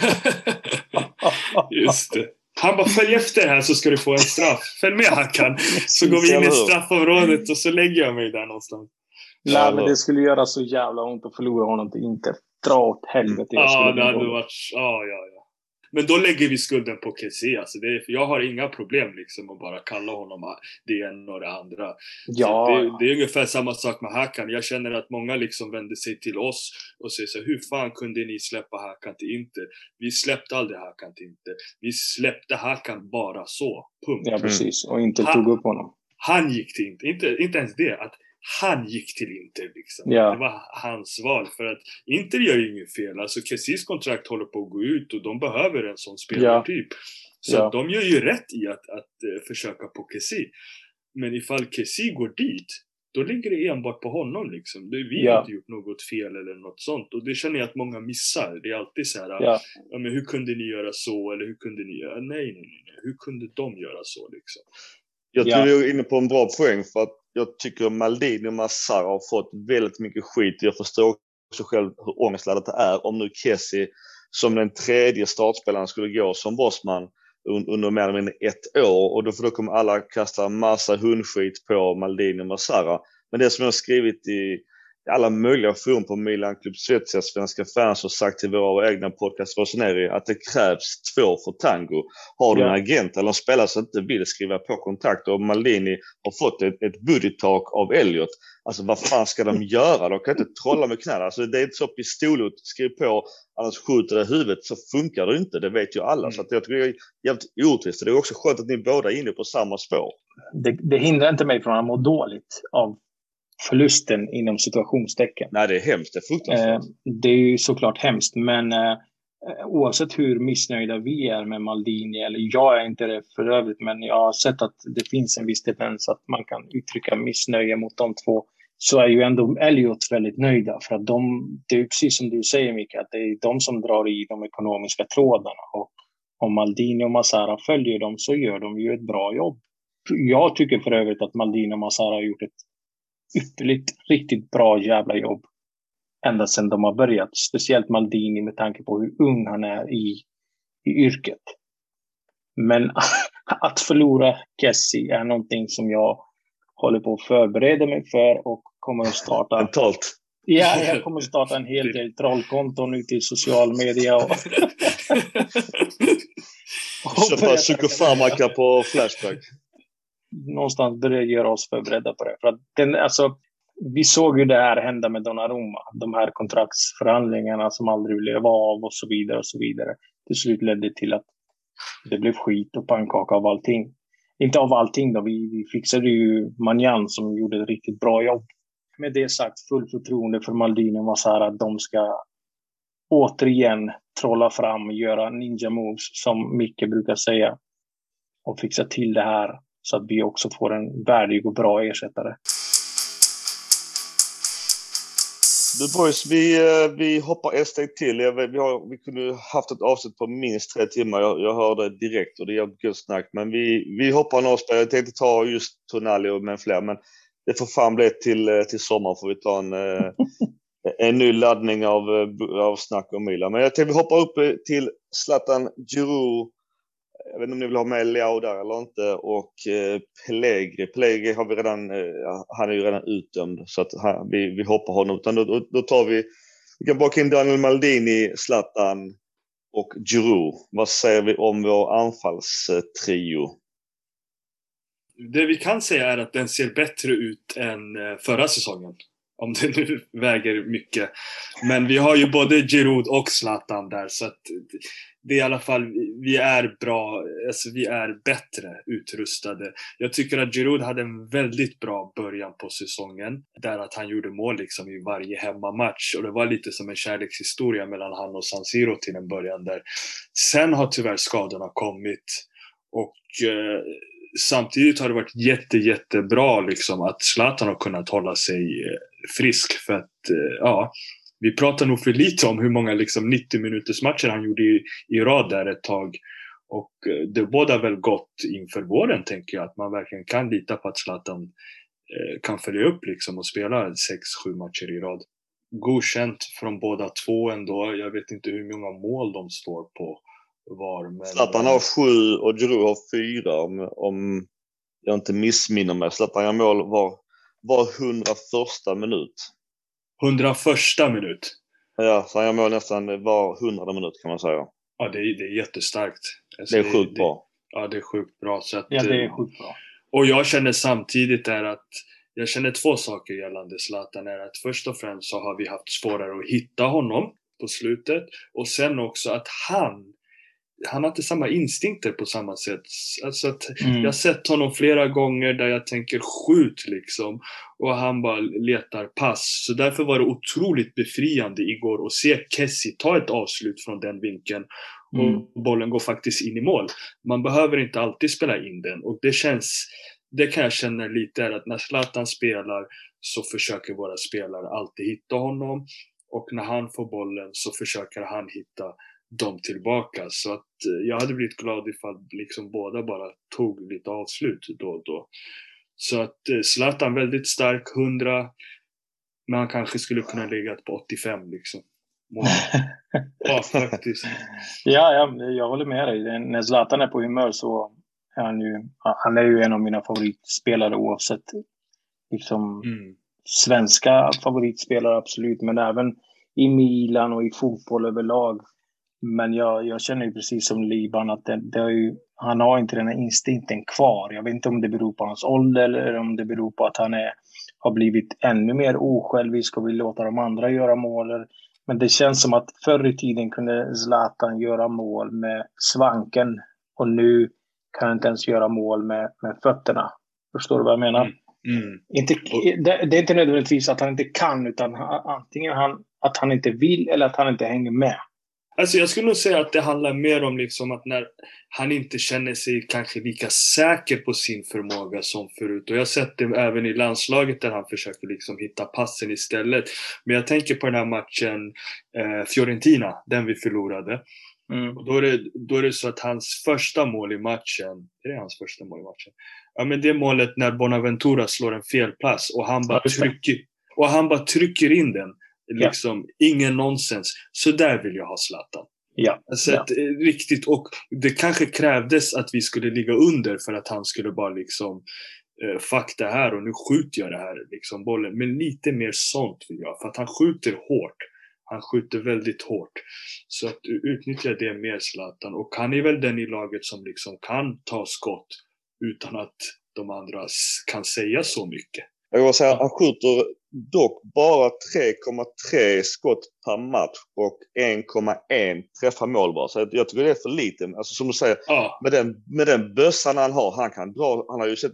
*laughs* Just det. Han bara följ efter här så ska du få en straff. Följ med Hakan. Så går vi in i straffområdet och så lägger jag mig där någonstans. Nej, men det skulle göra så jävla ont att förlora honom till Inter. Dra åt helvete. Ja, det hade varit... Ja, ja, ja. Men då lägger vi skulden på Kessie. Alltså det, jag har inga problem liksom att bara kalla honom det ena och det andra. Ja. Det, det, är ungefär samma sak med Hakan. Jag känner att många liksom vänder sig till oss och säger så hur fan kunde ni släppa Hakan till Inter? Vi släppte aldrig Hakan till Inter. Vi släppte Hakan bara så. Punkt. Ja, precis. Och inte tog upp honom. Han gick till Inter. Inte, inte ens det. Att han gick till Inter liksom. Ja. Det var hans val. För att Inter gör ju inget fel. Alltså Kessis kontrakt håller på att gå ut och de behöver en sån spelartyp. Ja. Så ja. de gör ju rätt i att, att uh, försöka på Kessi. Men ifall Kessi går dit, då ligger det enbart på honom liksom. Vi har inte gjort något fel eller något sånt. Och det känner jag att många missar. Det är alltid så här, ja. ja men hur kunde ni göra så? Eller hur kunde ni göra? Nej, nej, nej. nej. Hur kunde de göra så liksom? Jag tror du är inne på en bra poäng för att jag tycker Maldini och Massar har fått väldigt mycket skit. Jag förstår också själv hur ångestladdat det är om nu Kessie som den tredje startspelaren skulle gå som bossman under mer eller mindre ett år och då, för då kommer alla kasta massa hundskit på Maldini och Massara. Men det som jag har skrivit i alla möjliga forum på Milan Club Svezia, Svenska fans och sagt till våra egna podcast Roseneri att det krävs två för tango. Har du en agent eller en spelare som inte vill skriva på kontrakt och Maldini har fått ett, ett budgettak av Elliot. Alltså vad fan ska de göra? De kan inte trolla med knäna. Alltså, det är inte så pistolhot, skriv på annars skjuter det huvudet så funkar det inte. Det vet ju alla. Mm. Så jag tycker det är jävligt orättvist. Det är också skönt att ni båda är inne på samma spår. Det, det hindrar inte mig från att må dåligt av förlusten inom situationstecken. Nej, det är hemskt. Det är fruktansvärt. Eh, det är ju såklart hemskt, men eh, oavsett hur missnöjda vi är med Maldini, eller jag är inte det för övrigt, men jag har sett att det finns en viss tendens att man kan uttrycka missnöje mot de två, så är ju ändå Elliot väldigt nöjda. För att de, det är precis som du säger Mikael, att det är de som drar i de ekonomiska trådarna. Och om Maldini och Massara följer dem så gör de ju ett bra jobb. Jag tycker för övrigt att Maldini och Massara har gjort ett ypperligt, riktigt bra jävla jobb ända sedan de har börjat. Speciellt Maldini med tanke på hur ung han är i, i yrket. Men *laughs* att förlora Kessie är någonting som jag håller på att förbereda mig för och kommer att starta. *laughs* Mentalt? Ja, jag kommer att starta en hel del trollkonton ute i social media. Och, och Köpa psykofarmaka på Flashback någonstans börja göra oss förberedda på det. För att den, alltså, vi såg ju det här hända med Donnarumma. De här kontraktsförhandlingarna som aldrig blev av och så vidare och så vidare. Till slut ledde till att det blev skit och pannkaka av allting. Inte av allting då, vi, vi fixade ju Manjan som gjorde ett riktigt bra jobb. Med det sagt, full förtroende för Maldini var så här att de ska återigen trolla fram, göra ninja moves som Micke brukar säga och fixa till det här så att vi också får en värdig och bra ersättare. Du boys, vi, eh, vi hoppar ett steg till. Vi, har, vi kunde haft ett avsnitt på minst tre timmar. Jag, jag hörde direkt och det är gött snack. Men vi, vi hoppar några spel. Jag tänkte ta just Tonali och med fler. Men det får fan bli till, eh, till sommar. Får vi ta en, eh, en ny laddning av, av snack om Milan. Men jag tänkte vi hoppar upp till Zlatan Giroud jag vet inte om ni vill ha med Leao där eller inte. Och eh, Pellegri. Pellegri har vi redan, eh, han är ju redan utdömd så att han, vi, vi hoppar honom. Utan då, då, då tar vi, vi kan baka in Daniel Maldini, Zlatan och Giroud. Vad säger vi om vår anfallstrio? Det vi kan säga är att den ser bättre ut än eh, förra säsongen. Om det nu *laughs* väger mycket. Men vi har ju både Giroud och Zlatan där så att det är i alla fall, vi är bra, alltså vi är bättre utrustade. Jag tycker att Giroud hade en väldigt bra början på säsongen. Där att han gjorde mål liksom i varje hemmamatch. Och det var lite som en kärlekshistoria mellan han och San Siro till en början där. Sen har tyvärr skadorna kommit. Och eh, samtidigt har det varit jätte, jättebra liksom att Zlatan har kunnat hålla sig eh, frisk. För att, eh, ja, vi pratar nog för lite om hur många liksom 90 minuters matcher han gjorde i, i rad där ett tag. Och eh, det båda väl gott inför våren tänker jag, att man verkligen kan lita på att Zlatan eh, kan följa upp liksom och spela 6-7 matcher i rad. Godkänt från båda två ändå. Jag vet inte hur många mål de står på var. Men... Zlatan har sju och Giroud har fyra om, om jag inte missminner mig. Zlatan gör mål var, var 101 minut. 101 minut. Ja, så han gör mål nästan var hundrade minut kan man säga. Ja, det är, det är jättestarkt. Alltså, det är sjukt det, bra. Ja, det är sjukt bra. Så att, ja, det är eh, sjukt bra. Och jag känner samtidigt är att jag känner två saker gällande Zlatan. Är att först och främst så har vi haft svårare att hitta honom på slutet. Och sen också att han han har inte samma instinkter på samma sätt. Alltså att mm. Jag har sett honom flera gånger där jag tänker skjut liksom. Och han bara letar pass. Så därför var det otroligt befriande igår att se Kessie ta ett avslut från den vinkeln. Och mm. bollen går faktiskt in i mål. Man behöver inte alltid spela in den. Och det känns, det kan jag känna lite är att när Zlatan spelar så försöker våra spelare alltid hitta honom. Och när han får bollen så försöker han hitta dem tillbaka. Så att eh, jag hade blivit glad ifall liksom båda bara tog lite avslut då och då. Så att eh, Zlatan väldigt stark, 100. Men han kanske skulle kunna ligga på 85 liksom. *laughs* ja, faktiskt. Ja, ja, jag håller med dig. När Zlatan är på humör så är han ju, han är ju en av mina favoritspelare oavsett liksom, mm. svenska favoritspelare, absolut. Men även i Milan och i fotboll överlag. Men jag, jag känner ju precis som Liban att det, det har ju, han har inte den här instinkten kvar. Jag vet inte om det beror på hans ålder eller om det beror på att han är, har blivit ännu mer osjälvisk och vill låta de andra göra mål. Men det känns som att förr i tiden kunde Zlatan göra mål med svanken och nu kan han inte ens göra mål med, med fötterna. Förstår du vad jag menar? Mm. Mm. Inte, det, det, är inte nödvändigtvis att han inte kan, utan antingen han, att han inte vill eller att han inte hänger med. Alltså jag skulle nog säga att det handlar mer om liksom att när han inte känner sig kanske lika säker på sin förmåga som förut. Och jag har sett det även i landslaget där han försöker liksom hitta passen istället. Men jag tänker på den här matchen eh, Fiorentina, den vi förlorade. Mm. Och då, är det, då är det så att hans första mål i matchen, är det hans första mål i matchen? Ja men det målet när Bonaventura slår en felpass och han bara, trycker, och han bara trycker in den. Liksom, ja. ingen nonsens. Så där vill jag ha Zlatan. Ja. Alltså ja. Att, eh, riktigt, och det kanske krävdes att vi skulle ligga under för att han skulle bara liksom eh, fuck det här och nu skjuter jag det här liksom bollen. Men lite mer sånt vill jag, för att han skjuter hårt. Han skjuter väldigt hårt. Så att utnyttja det mer Zlatan. Och han är väl den i laget som liksom kan ta skott utan att de andra kan säga så mycket. Jag vill säga, han skjuter dock bara 3,3 skott per match och 1,1 träffar mål bara. Så jag tycker det är för lite. Alltså som du säger, ja. med, den, med den bössan han har, han kan dra, han har ju sett,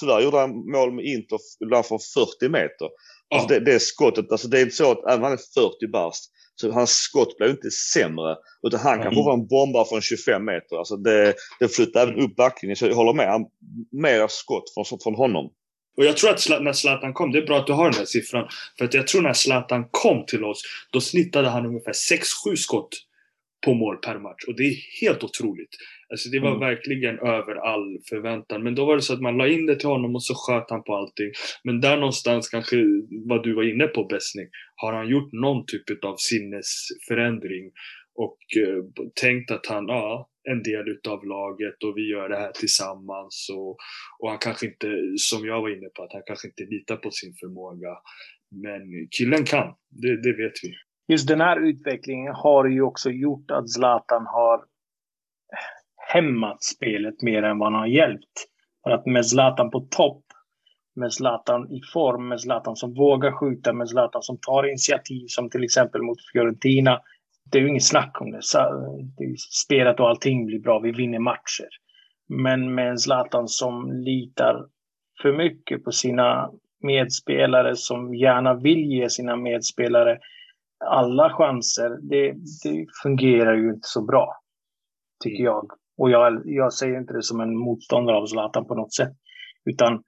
tyvärr gjorde han mål med Inter ibland från 40 meter. Ja. Alltså det, det skottet, alltså det är inte så att även han är 40 bast så hans skott blir inte sämre. Utan han kan mm. en bomba från 25 meter. Alltså det, det flyttar även upp backlinjen. Så jag håller med. Han, mer skott från, från honom. Och jag tror att när Zlatan kom, det är bra att du har den här siffran. För att jag tror när Zlatan kom till oss, då snittade han ungefär 6-7 skott på mål per match. Och det är helt otroligt. Alltså det var mm. verkligen över all förväntan. Men då var det så att man la in det till honom och så sköt han på allting. Men där någonstans, kanske vad du var inne på Bessning, har han gjort någon typ av sinnesförändring och eh, tänkt att han, ja, en del utav laget och vi gör det här tillsammans. Och, och han kanske inte, som jag var inne på, att han kanske inte litar på sin förmåga. Men killen kan, det, det vet vi. Just den här utvecklingen har ju också gjort att Zlatan har hämmat spelet mer än vad han har hjälpt. För att med Zlatan på topp, med Zlatan i form, med Zlatan som vågar skjuta, med Zlatan som tar initiativ, som till exempel mot Fiorentina, det är ju inget snack om det. Spelet och allting blir bra. Vi vinner matcher. Men med en Zlatan som litar för mycket på sina medspelare, som gärna vill ge sina medspelare alla chanser, det, det fungerar ju inte så bra. Tycker mm. jag. Och jag, jag säger inte det som en motståndare av Zlatan på något sätt. Utan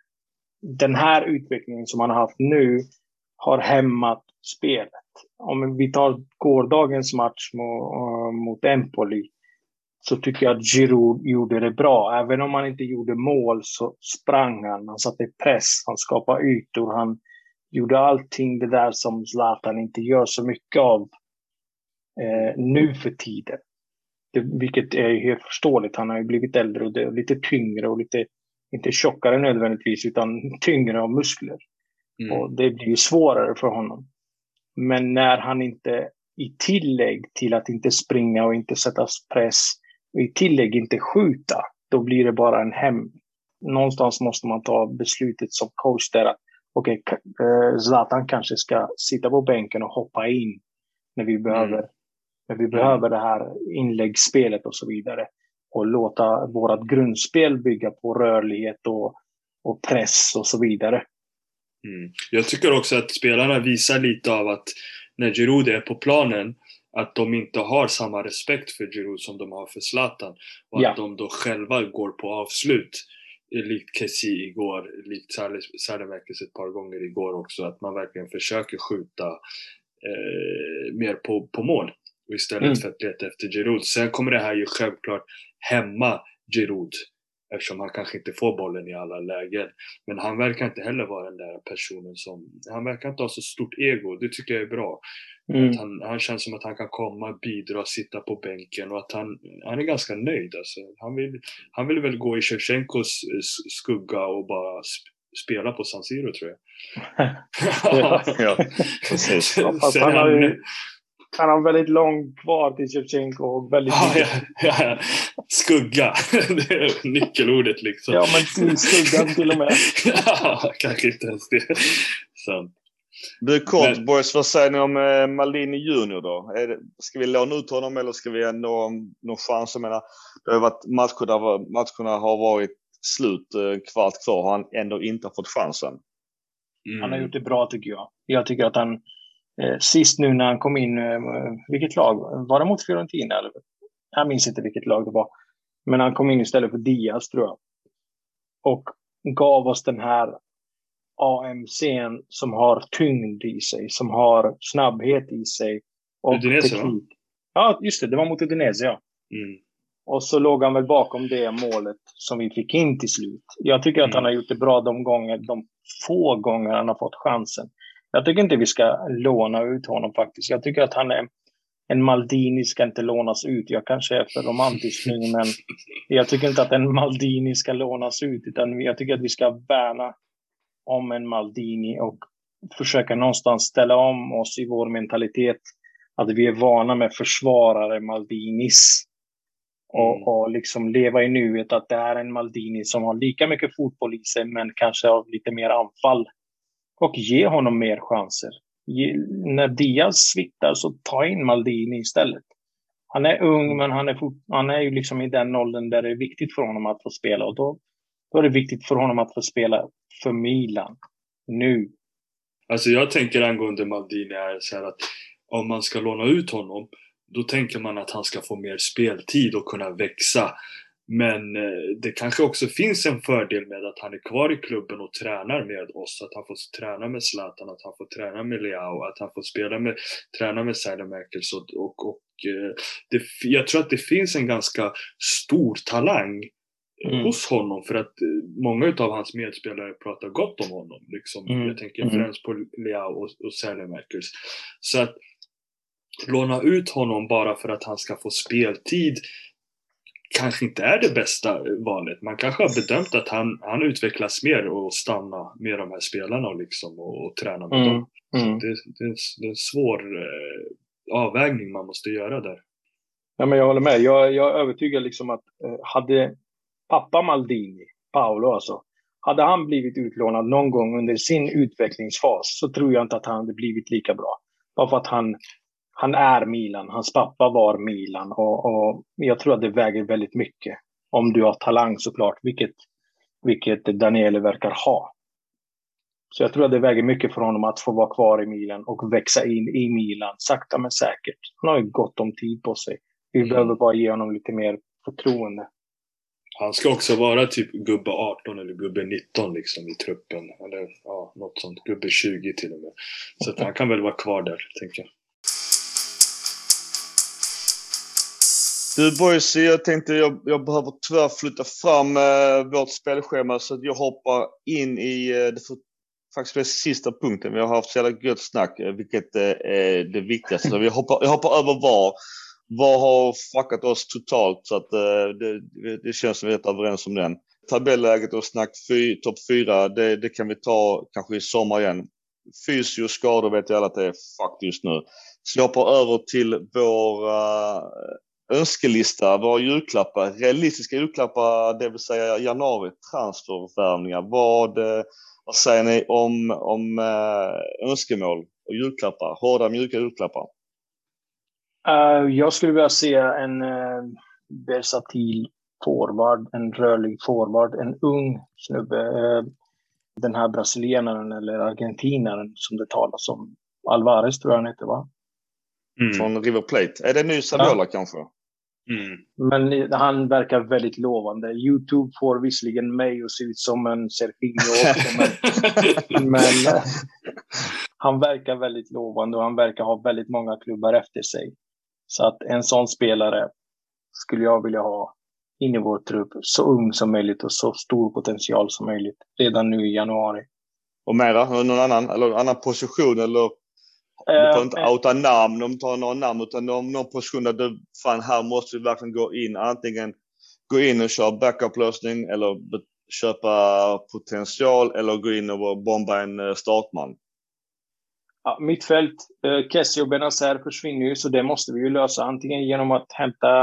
den här utvecklingen som han har haft nu har hämmat spelet om vi tar gårdagens match eh, mot, Empoli så tycker jag att Giroud gjorde det bra. Även om han inte gjorde mål så sprang han, han satte press, han skapade ytor, han gjorde allting det där som Zlatan inte gör så mycket av eh, nu för tiden. Det, vilket är helt förståeligt. Han har ju blivit äldre och det, lite tyngre och lite, inte tjockare nödvändigtvis, utan tyngre av muskler. Mm. Och det blir ju svårare för honom. Men när han inte i tillägg till att inte springa och inte sätta press, i tillägg inte skjuta, då blir det bara en hem. Någonstans måste man ta beslutet som coach där att okej, okay, eh, Zlatan kanske ska sitta på bänken och hoppa in när vi behöver, mm. när vi behöver det här inläggsspelet och så vidare. Och låta vårt grundspel bygga på rörlighet och, och press och så vidare. Mm. Jag tycker också att spelarna visar lite av att när Giroud är på planen att de inte har samma respekt för Giroud som de har för Zlatan. Och ja. att de då själva går på avslut. Likt Kessie igår, likt Sardemäkis ett par gånger igår också. Att man verkligen försöker skjuta eh, mer på, på mål. Och istället mm. för att leta efter Giroud. Sen kommer det här ju självklart hämma Giroud eftersom han kanske inte får bollen i alla lägen. Men han verkar inte heller vara den där personen som, han verkar inte ha så stort ego, det tycker jag är bra. Mm. Han, han känns som att han kan komma, bidra, sitta på bänken och att han, han är ganska nöjd. Alltså. Han, vill, han vill väl gå i Shevchenkos skugga och bara spela på San Siro tror jag. *laughs* *laughs* ja, precis. *laughs* Ja, fast han har ju han har väldigt långt kvar till Shevchenko och väldigt Ja, ja, ja. Skugga. Det är nyckelordet liksom. Ja, men skuggan till och med. *laughs* ja, kanske inte ens det. Sant. Du kort Men- boys, vad säger ni om eh, Maldini Junior då? Är det, ska vi låna ut honom eller ska vi ändå någon chans? Jag menar, det har varit matcher där matcherna har varit slut, eh, kvart kvar, har han ändå inte fått chansen. Mm. Han har gjort det bra tycker jag. Jag tycker att han sist nu när han kom in, eh, vilket lag? Var det mot Fiorentina? Eller? Jag minns inte vilket lag det var. Men han kom in istället för Diaz tror jag. Och gav oss den här AMC'n som har tyngd i sig, som har snabbhet i sig. Och Udinese, va? teknik. Ja, just det. Det var mot Udinese, ja. Mm. Och så låg han väl bakom det målet som vi fick in till slut. Jag tycker att Mm. han har gjort det bra de gånger, de få gånger han har fått chansen. Jag tycker inte vi ska låna ut honom faktiskt. Jag tycker att han är en Maldini ska inte lånas ut. Jag kanske är för romantisk nu, men jag tycker inte att en Maldini ska lånas ut, utan jag tycker att vi ska värna om en Maldini och försöka någonstans ställa om oss i vår mentalitet. Att vi är vana med försvarare Maldinis. Och, Mm. och liksom leva i nuet att det är en Maldini som har lika mycket fotboll i sig, men kanske har lite mer anfall. Och ge honom mer chanser. Ge, när Diaz sviktar så ta in Maldini istället. Han är ung, men han är, fort, han är ju liksom i den åldern där det är viktigt för honom att få spela. Och då, då är det viktigt för honom att få spela för Milan. Nu. Alltså jag tänker angående Maldini är så här att om man ska låna ut honom då tänker man att han ska få mer speltid och kunna växa. Men eh, det kanske också finns en fördel med att han är kvar i klubben och tränar med oss. Att han får träna med Zlatan, att han får träna med Leao, att han får spela med, träna med Sälemäkers och, och, och eh, det, jag tror att det finns en ganska stor talang eh, Mm. hos honom för att många av hans medspelare pratar gott om honom. Liksom. Mm. Jag tänker Mm. främst på Leao och, och Sälemäkers. Så att låna ut honom bara för att han ska få speltid kanske inte är det bästa valet. Man kanske har bedömt att han, han utvecklas mer och stanna med de här spelarna liksom, och, och träna med Mm. dem. Mm. Det, det, är en, det är en svår eh, avvägning man måste göra där. Ja, men jag håller med. Jag, jag är övertygad liksom att eh, hade pappa Maldini, Paolo alltså, hade han blivit utlånad någon gång under sin utvecklingsfas så tror jag inte att han hade blivit lika bra. Bara för att han, han är Milan. Hans pappa var Milan och, och jag tror att det väger väldigt mycket. Om du har talang såklart, vilket, vilket Daniele verkar ha. Så jag tror att det väger mycket för honom att få vara kvar i Milan och växa in i Milan sakta men säkert. Han har ju gott om tid på sig. Vi Mm. behöver bara ge honom lite mer förtroende. Han ska också vara typ gubbe 18 eller gubbe 19 liksom i truppen. Eller ja, något sånt. Gubbe 20 till och med. Så att han kan väl vara kvar där, tänker jag. Du boys, jag tänkte jag, jag behöver tyvärr flytta fram eh, vårt spelschema så att jag hoppar in i eh, det för, faktiskt bli sista punkten. Vi har haft så jävla gött snack, eh, vilket eh, är det viktigaste. Så vi hoppar, jag hoppar över VAR. VAR har fuckat oss totalt så att eh, det, det- känns som vi är rätt överens om den. Tabelläget och snack fy, topp fyra, det, det kan vi ta kanske i sommar igen. Fysio skador vet jag alla att det är fucked just nu. Så jag hoppar över till våra önskelista, våra julklappar, realistiska julklappar, det vill säga januari, transfervärvningar. Vad, eh, vad säger ni om, om eh, önskemål och julklappar? Hårda, mjuka julklappar? Eh, jag skulle vilja se en uh, versatil forward, en rörlig forward, en ung snubbe. Den här brasilianaren eller argentinaren som det talas om. Alvarez tror jag han heter, va? Mm. Från River Plate. Är det ny Saviola kanske? Mm. Men han verkar väldigt lovande. Youtube får visserligen mig att se ut som en Serginho också, men, *laughs* men eh, han verkar väldigt lovande och han verkar ha väldigt många klubbar efter sig. Så att en sån spelare skulle jag vilja ha in i vår trupp. Så ung som möjligt och så stor potential som möjligt redan nu i januari. Och mera? Någon annan? Eller annan position? Eller du får inte Eh, outa namn om du tar några namn utan någon, någon position där du, fan här måste du verkligen gå in. Antingen gå in och köra backup-lösning eller köpa potential eller gå in och bomba en eh, startman? Ja, mittfält, eh, Kessie och Benazer försvinner ju, så det måste vi ju lösa. Antingen genom att hämta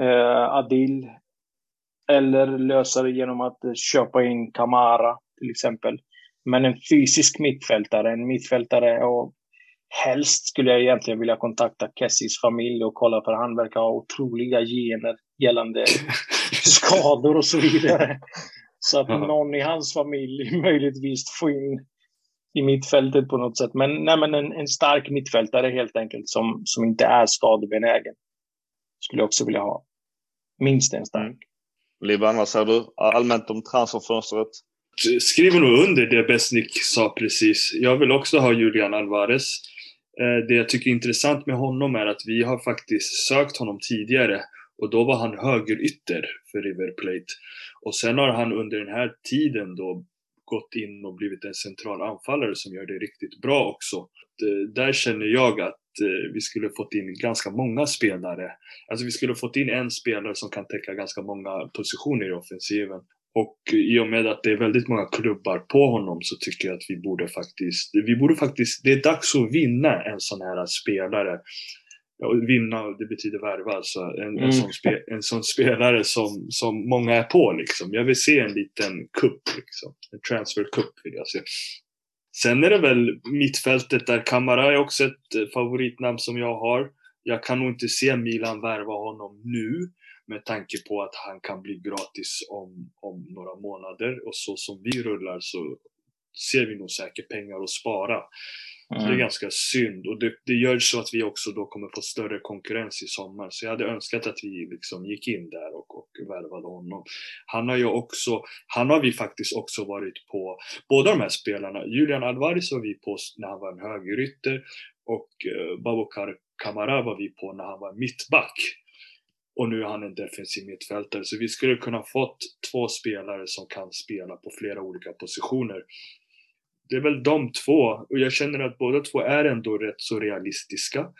eh, Adil eller lösa det genom att eh, köpa in Kamara till exempel. Men en fysisk mittfältare, en mittfältare och helst skulle jag egentligen vilja kontakta Kessies familj och kolla för han verkar ha otroliga gener gällande *laughs* skador och så vidare. Så att någon i hans familj *laughs* möjligtvis får in i mittfältet på något sätt. Men, nej, men en, en stark mittfältare helt enkelt som, som inte är skadebenägen. Skulle jag också vilja ha. Minst en stark. Mm. Liban, vad säger du allmänt om transferfönstret? Skriver nog under det Besnik sa precis. Jag vill också ha Julian Alvarez. Eh, det jag tycker är intressant med honom är att vi har faktiskt sökt honom tidigare och då var han högerytter för River Plate. Och sen har han under den här tiden då gått in och blivit en central anfallare som gör det riktigt bra också. Där känner jag att eh, vi skulle fått in ganska många spelare. Alltså vi skulle fått in en spelare som kan täcka ganska många positioner i offensiven. Och i och med att det är väldigt många klubbar på honom så tycker jag att vi borde faktiskt, vi borde faktiskt, det är dags att vinna en sån här spelare. Vinna, det betyder värva alltså. En, mm. en, sån spe, en sån spelare som, som många är på liksom. Jag vill se en liten kupp liksom. En transfer cup vill jag se. Sen är det väl mittfältet där Kamara är också ett favoritnamn som jag har. Jag kan nog inte se Milan värva honom nu med tanke på att han kan bli gratis om, om några månader och så som vi rullar så ser vi nog säkert pengar att spara. Mm. Det är mm. ganska synd och det, det, gör så att vi också då kommer få större konkurrens i sommar. Så jag hade önskat att vi liksom gick in där och, och värvade honom. Han har ju också, han har vi faktiskt också varit på, båda de här spelarna, Julian Alvarez var vi på när han var en högerytter och Babokar Kamara var vi på när han var mittback. Och nu är han en defensiv mittfältare. Så vi skulle kunna fått två spelare som kan spela på flera olika positioner. Det är väl de två. Och jag känner att båda två är ändå rätt så realistiska.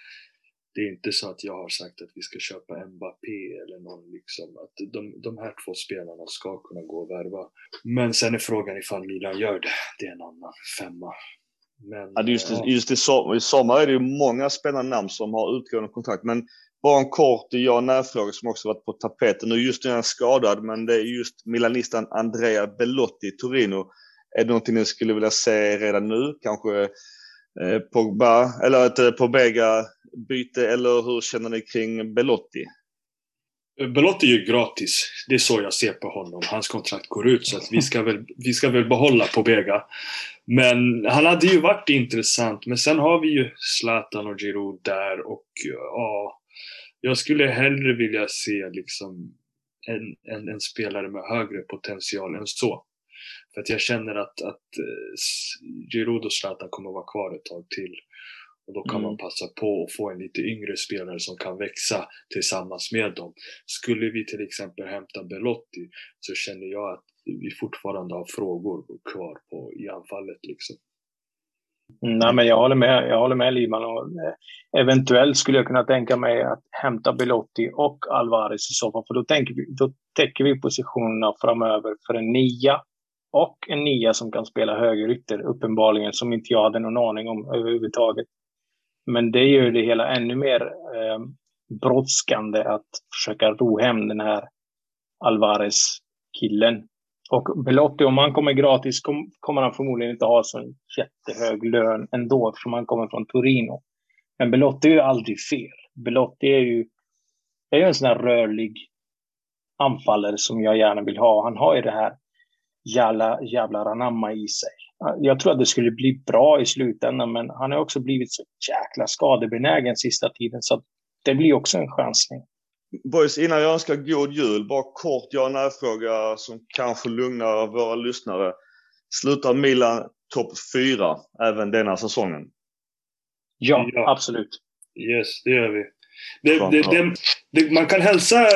Det är inte så att jag har sagt att vi ska köpa Mbappé eller någon liksom. Att de, de här två spelarna ska kunna gå och värva. Men sen är frågan ifall Milan gör det. Det är en annan femma. Men, ja, just, ja. just i, sommar, i sommar är det ju många spännande namn som har utgående kontrakt. Men bara en kort ja nej-fråga som också varit på tapeten. Nu just nu är han skadad, men det är just milanistan Andrea Belotti i Torino. Är det någonting ni skulle vilja se redan nu? Kanske eh, Pogba, eller ett eh, Pobega-byte, eller hur känner ni kring Belotti? Belotti är ju gratis. Det är så jag ser på honom. Hans kontrakt går ut så att vi ska väl, vi ska väl behålla Pobega. Men han hade ju varit intressant. Men sen har vi ju Zlatan och Giroud där och ja, jag skulle hellre vilja se liksom en, en, en, spelare med högre potential än så. För att jag känner att, att uh, Giroud och Zlatan kommer att vara kvar ett tag till. Och då kan mm. man passa på att få en lite yngre spelare som kan växa tillsammans med dem. Skulle vi till exempel hämta Belotti så känner jag att vi fortfarande har frågor kvar på, i anfallet. Liksom. Mm, nej, men jag håller med, jag håller med Liman. Och, eh, eventuellt skulle jag kunna tänka mig att hämta Belotti och Alvarez i så fall. För då, tänker vi, då täcker vi positionerna framöver för en nia och en nia som kan spela högerytter, uppenbarligen, som inte jag hade någon aning om överhuvudtaget. Men det gör det hela ännu mer eh, brådskande att försöka ro hem den här Alvarez-killen. Och Belotti, om han kommer gratis, kom, kommer han förmodligen inte ha så en jättehög lön ändå, eftersom han kommer från Torino. Men Belotti är ju aldrig fel. Belotti är ju, är ju en sån här rörlig anfallare som jag gärna vill ha. Han har ju det här jävla, jävla ranamma i sig. Jag tror att det skulle bli bra i slutändan, men han har också blivit så jäkla skadebenägen sista tiden, så det blir också en chansning. Boys, innan jag önskar god jul, bara kort ja nej-fråga som kanske lugnar våra lyssnare. Slutar Milan topp fyra även denna säsongen? Ja, ja, absolut. Yes, det gör vi. Det, det, det, man kan hälsa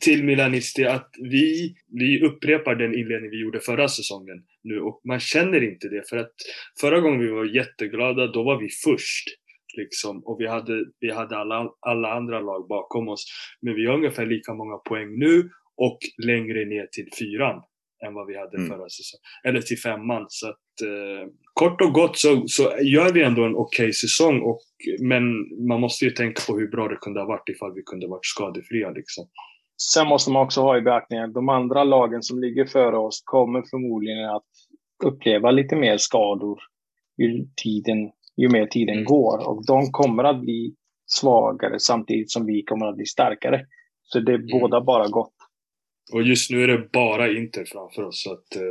till Milanisti att vi, vi upprepar den inledning vi gjorde förra säsongen nu och man känner inte det för att förra gången vi var jätteglada, då var vi först. Liksom, och vi hade, vi hade alla, alla andra lag bakom oss. Men vi har ungefär lika många poäng nu och längre ner till fyran än vad vi hade Mm. förra säsongen. Eller till femman. Så att, eh, kort och gott så, så gör vi ändå en okej säsong. Och, men man måste ju tänka på hur bra det kunde ha varit ifall vi kunde varit skadefria. Liksom. Sen måste man också ha i beaktning att de andra lagen som ligger före oss kommer förmodligen att uppleva lite mer skador ju, tiden, ju mer tiden Mm. går. Och de kommer att bli svagare samtidigt som vi kommer att bli starkare. Så det är Mm. båda bara gott. Och just nu är det bara Inter framför oss. Så att, eh,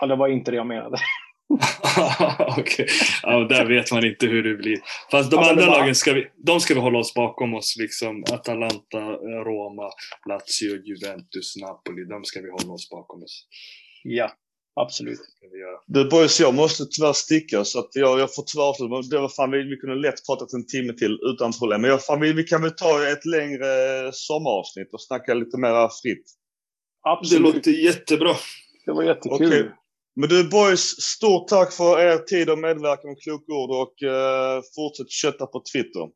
Ja, det var inte det jag menade. *laughs* *laughs* Okej. Ja, där vet man inte hur det blir. Fast de Ja, men andra var- lagen ska vi, de ska vi hålla oss bakom oss. Liksom Atalanta, Roma, Lazio, Juventus, Napoli. De ska vi hålla oss bakom oss. Ja, absolut. Du boys, jag måste tyvärr sticka så att jag, jag får tyvärr avsluta. Men Det var fan, vi, vi kunde lätt pratat en timme till utan problem. Men jag, fan, vi, vi kan väl ta ett längre sommaravsnitt och snacka lite mer fritt. Det Absolut. låter jättebra. Det var jättekul. Okej. Men du boys, stort tack för er tid och medverkan och kloka ord och eh, fortsätt kötta på Twitter.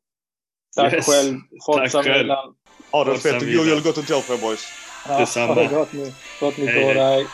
Tack Yes. själv. Forza själv. Milan. Ha det fett god jul och gott nytt år på er boys. Ja, Detsamma. ha det gott nu. Gott nytt år. Hej.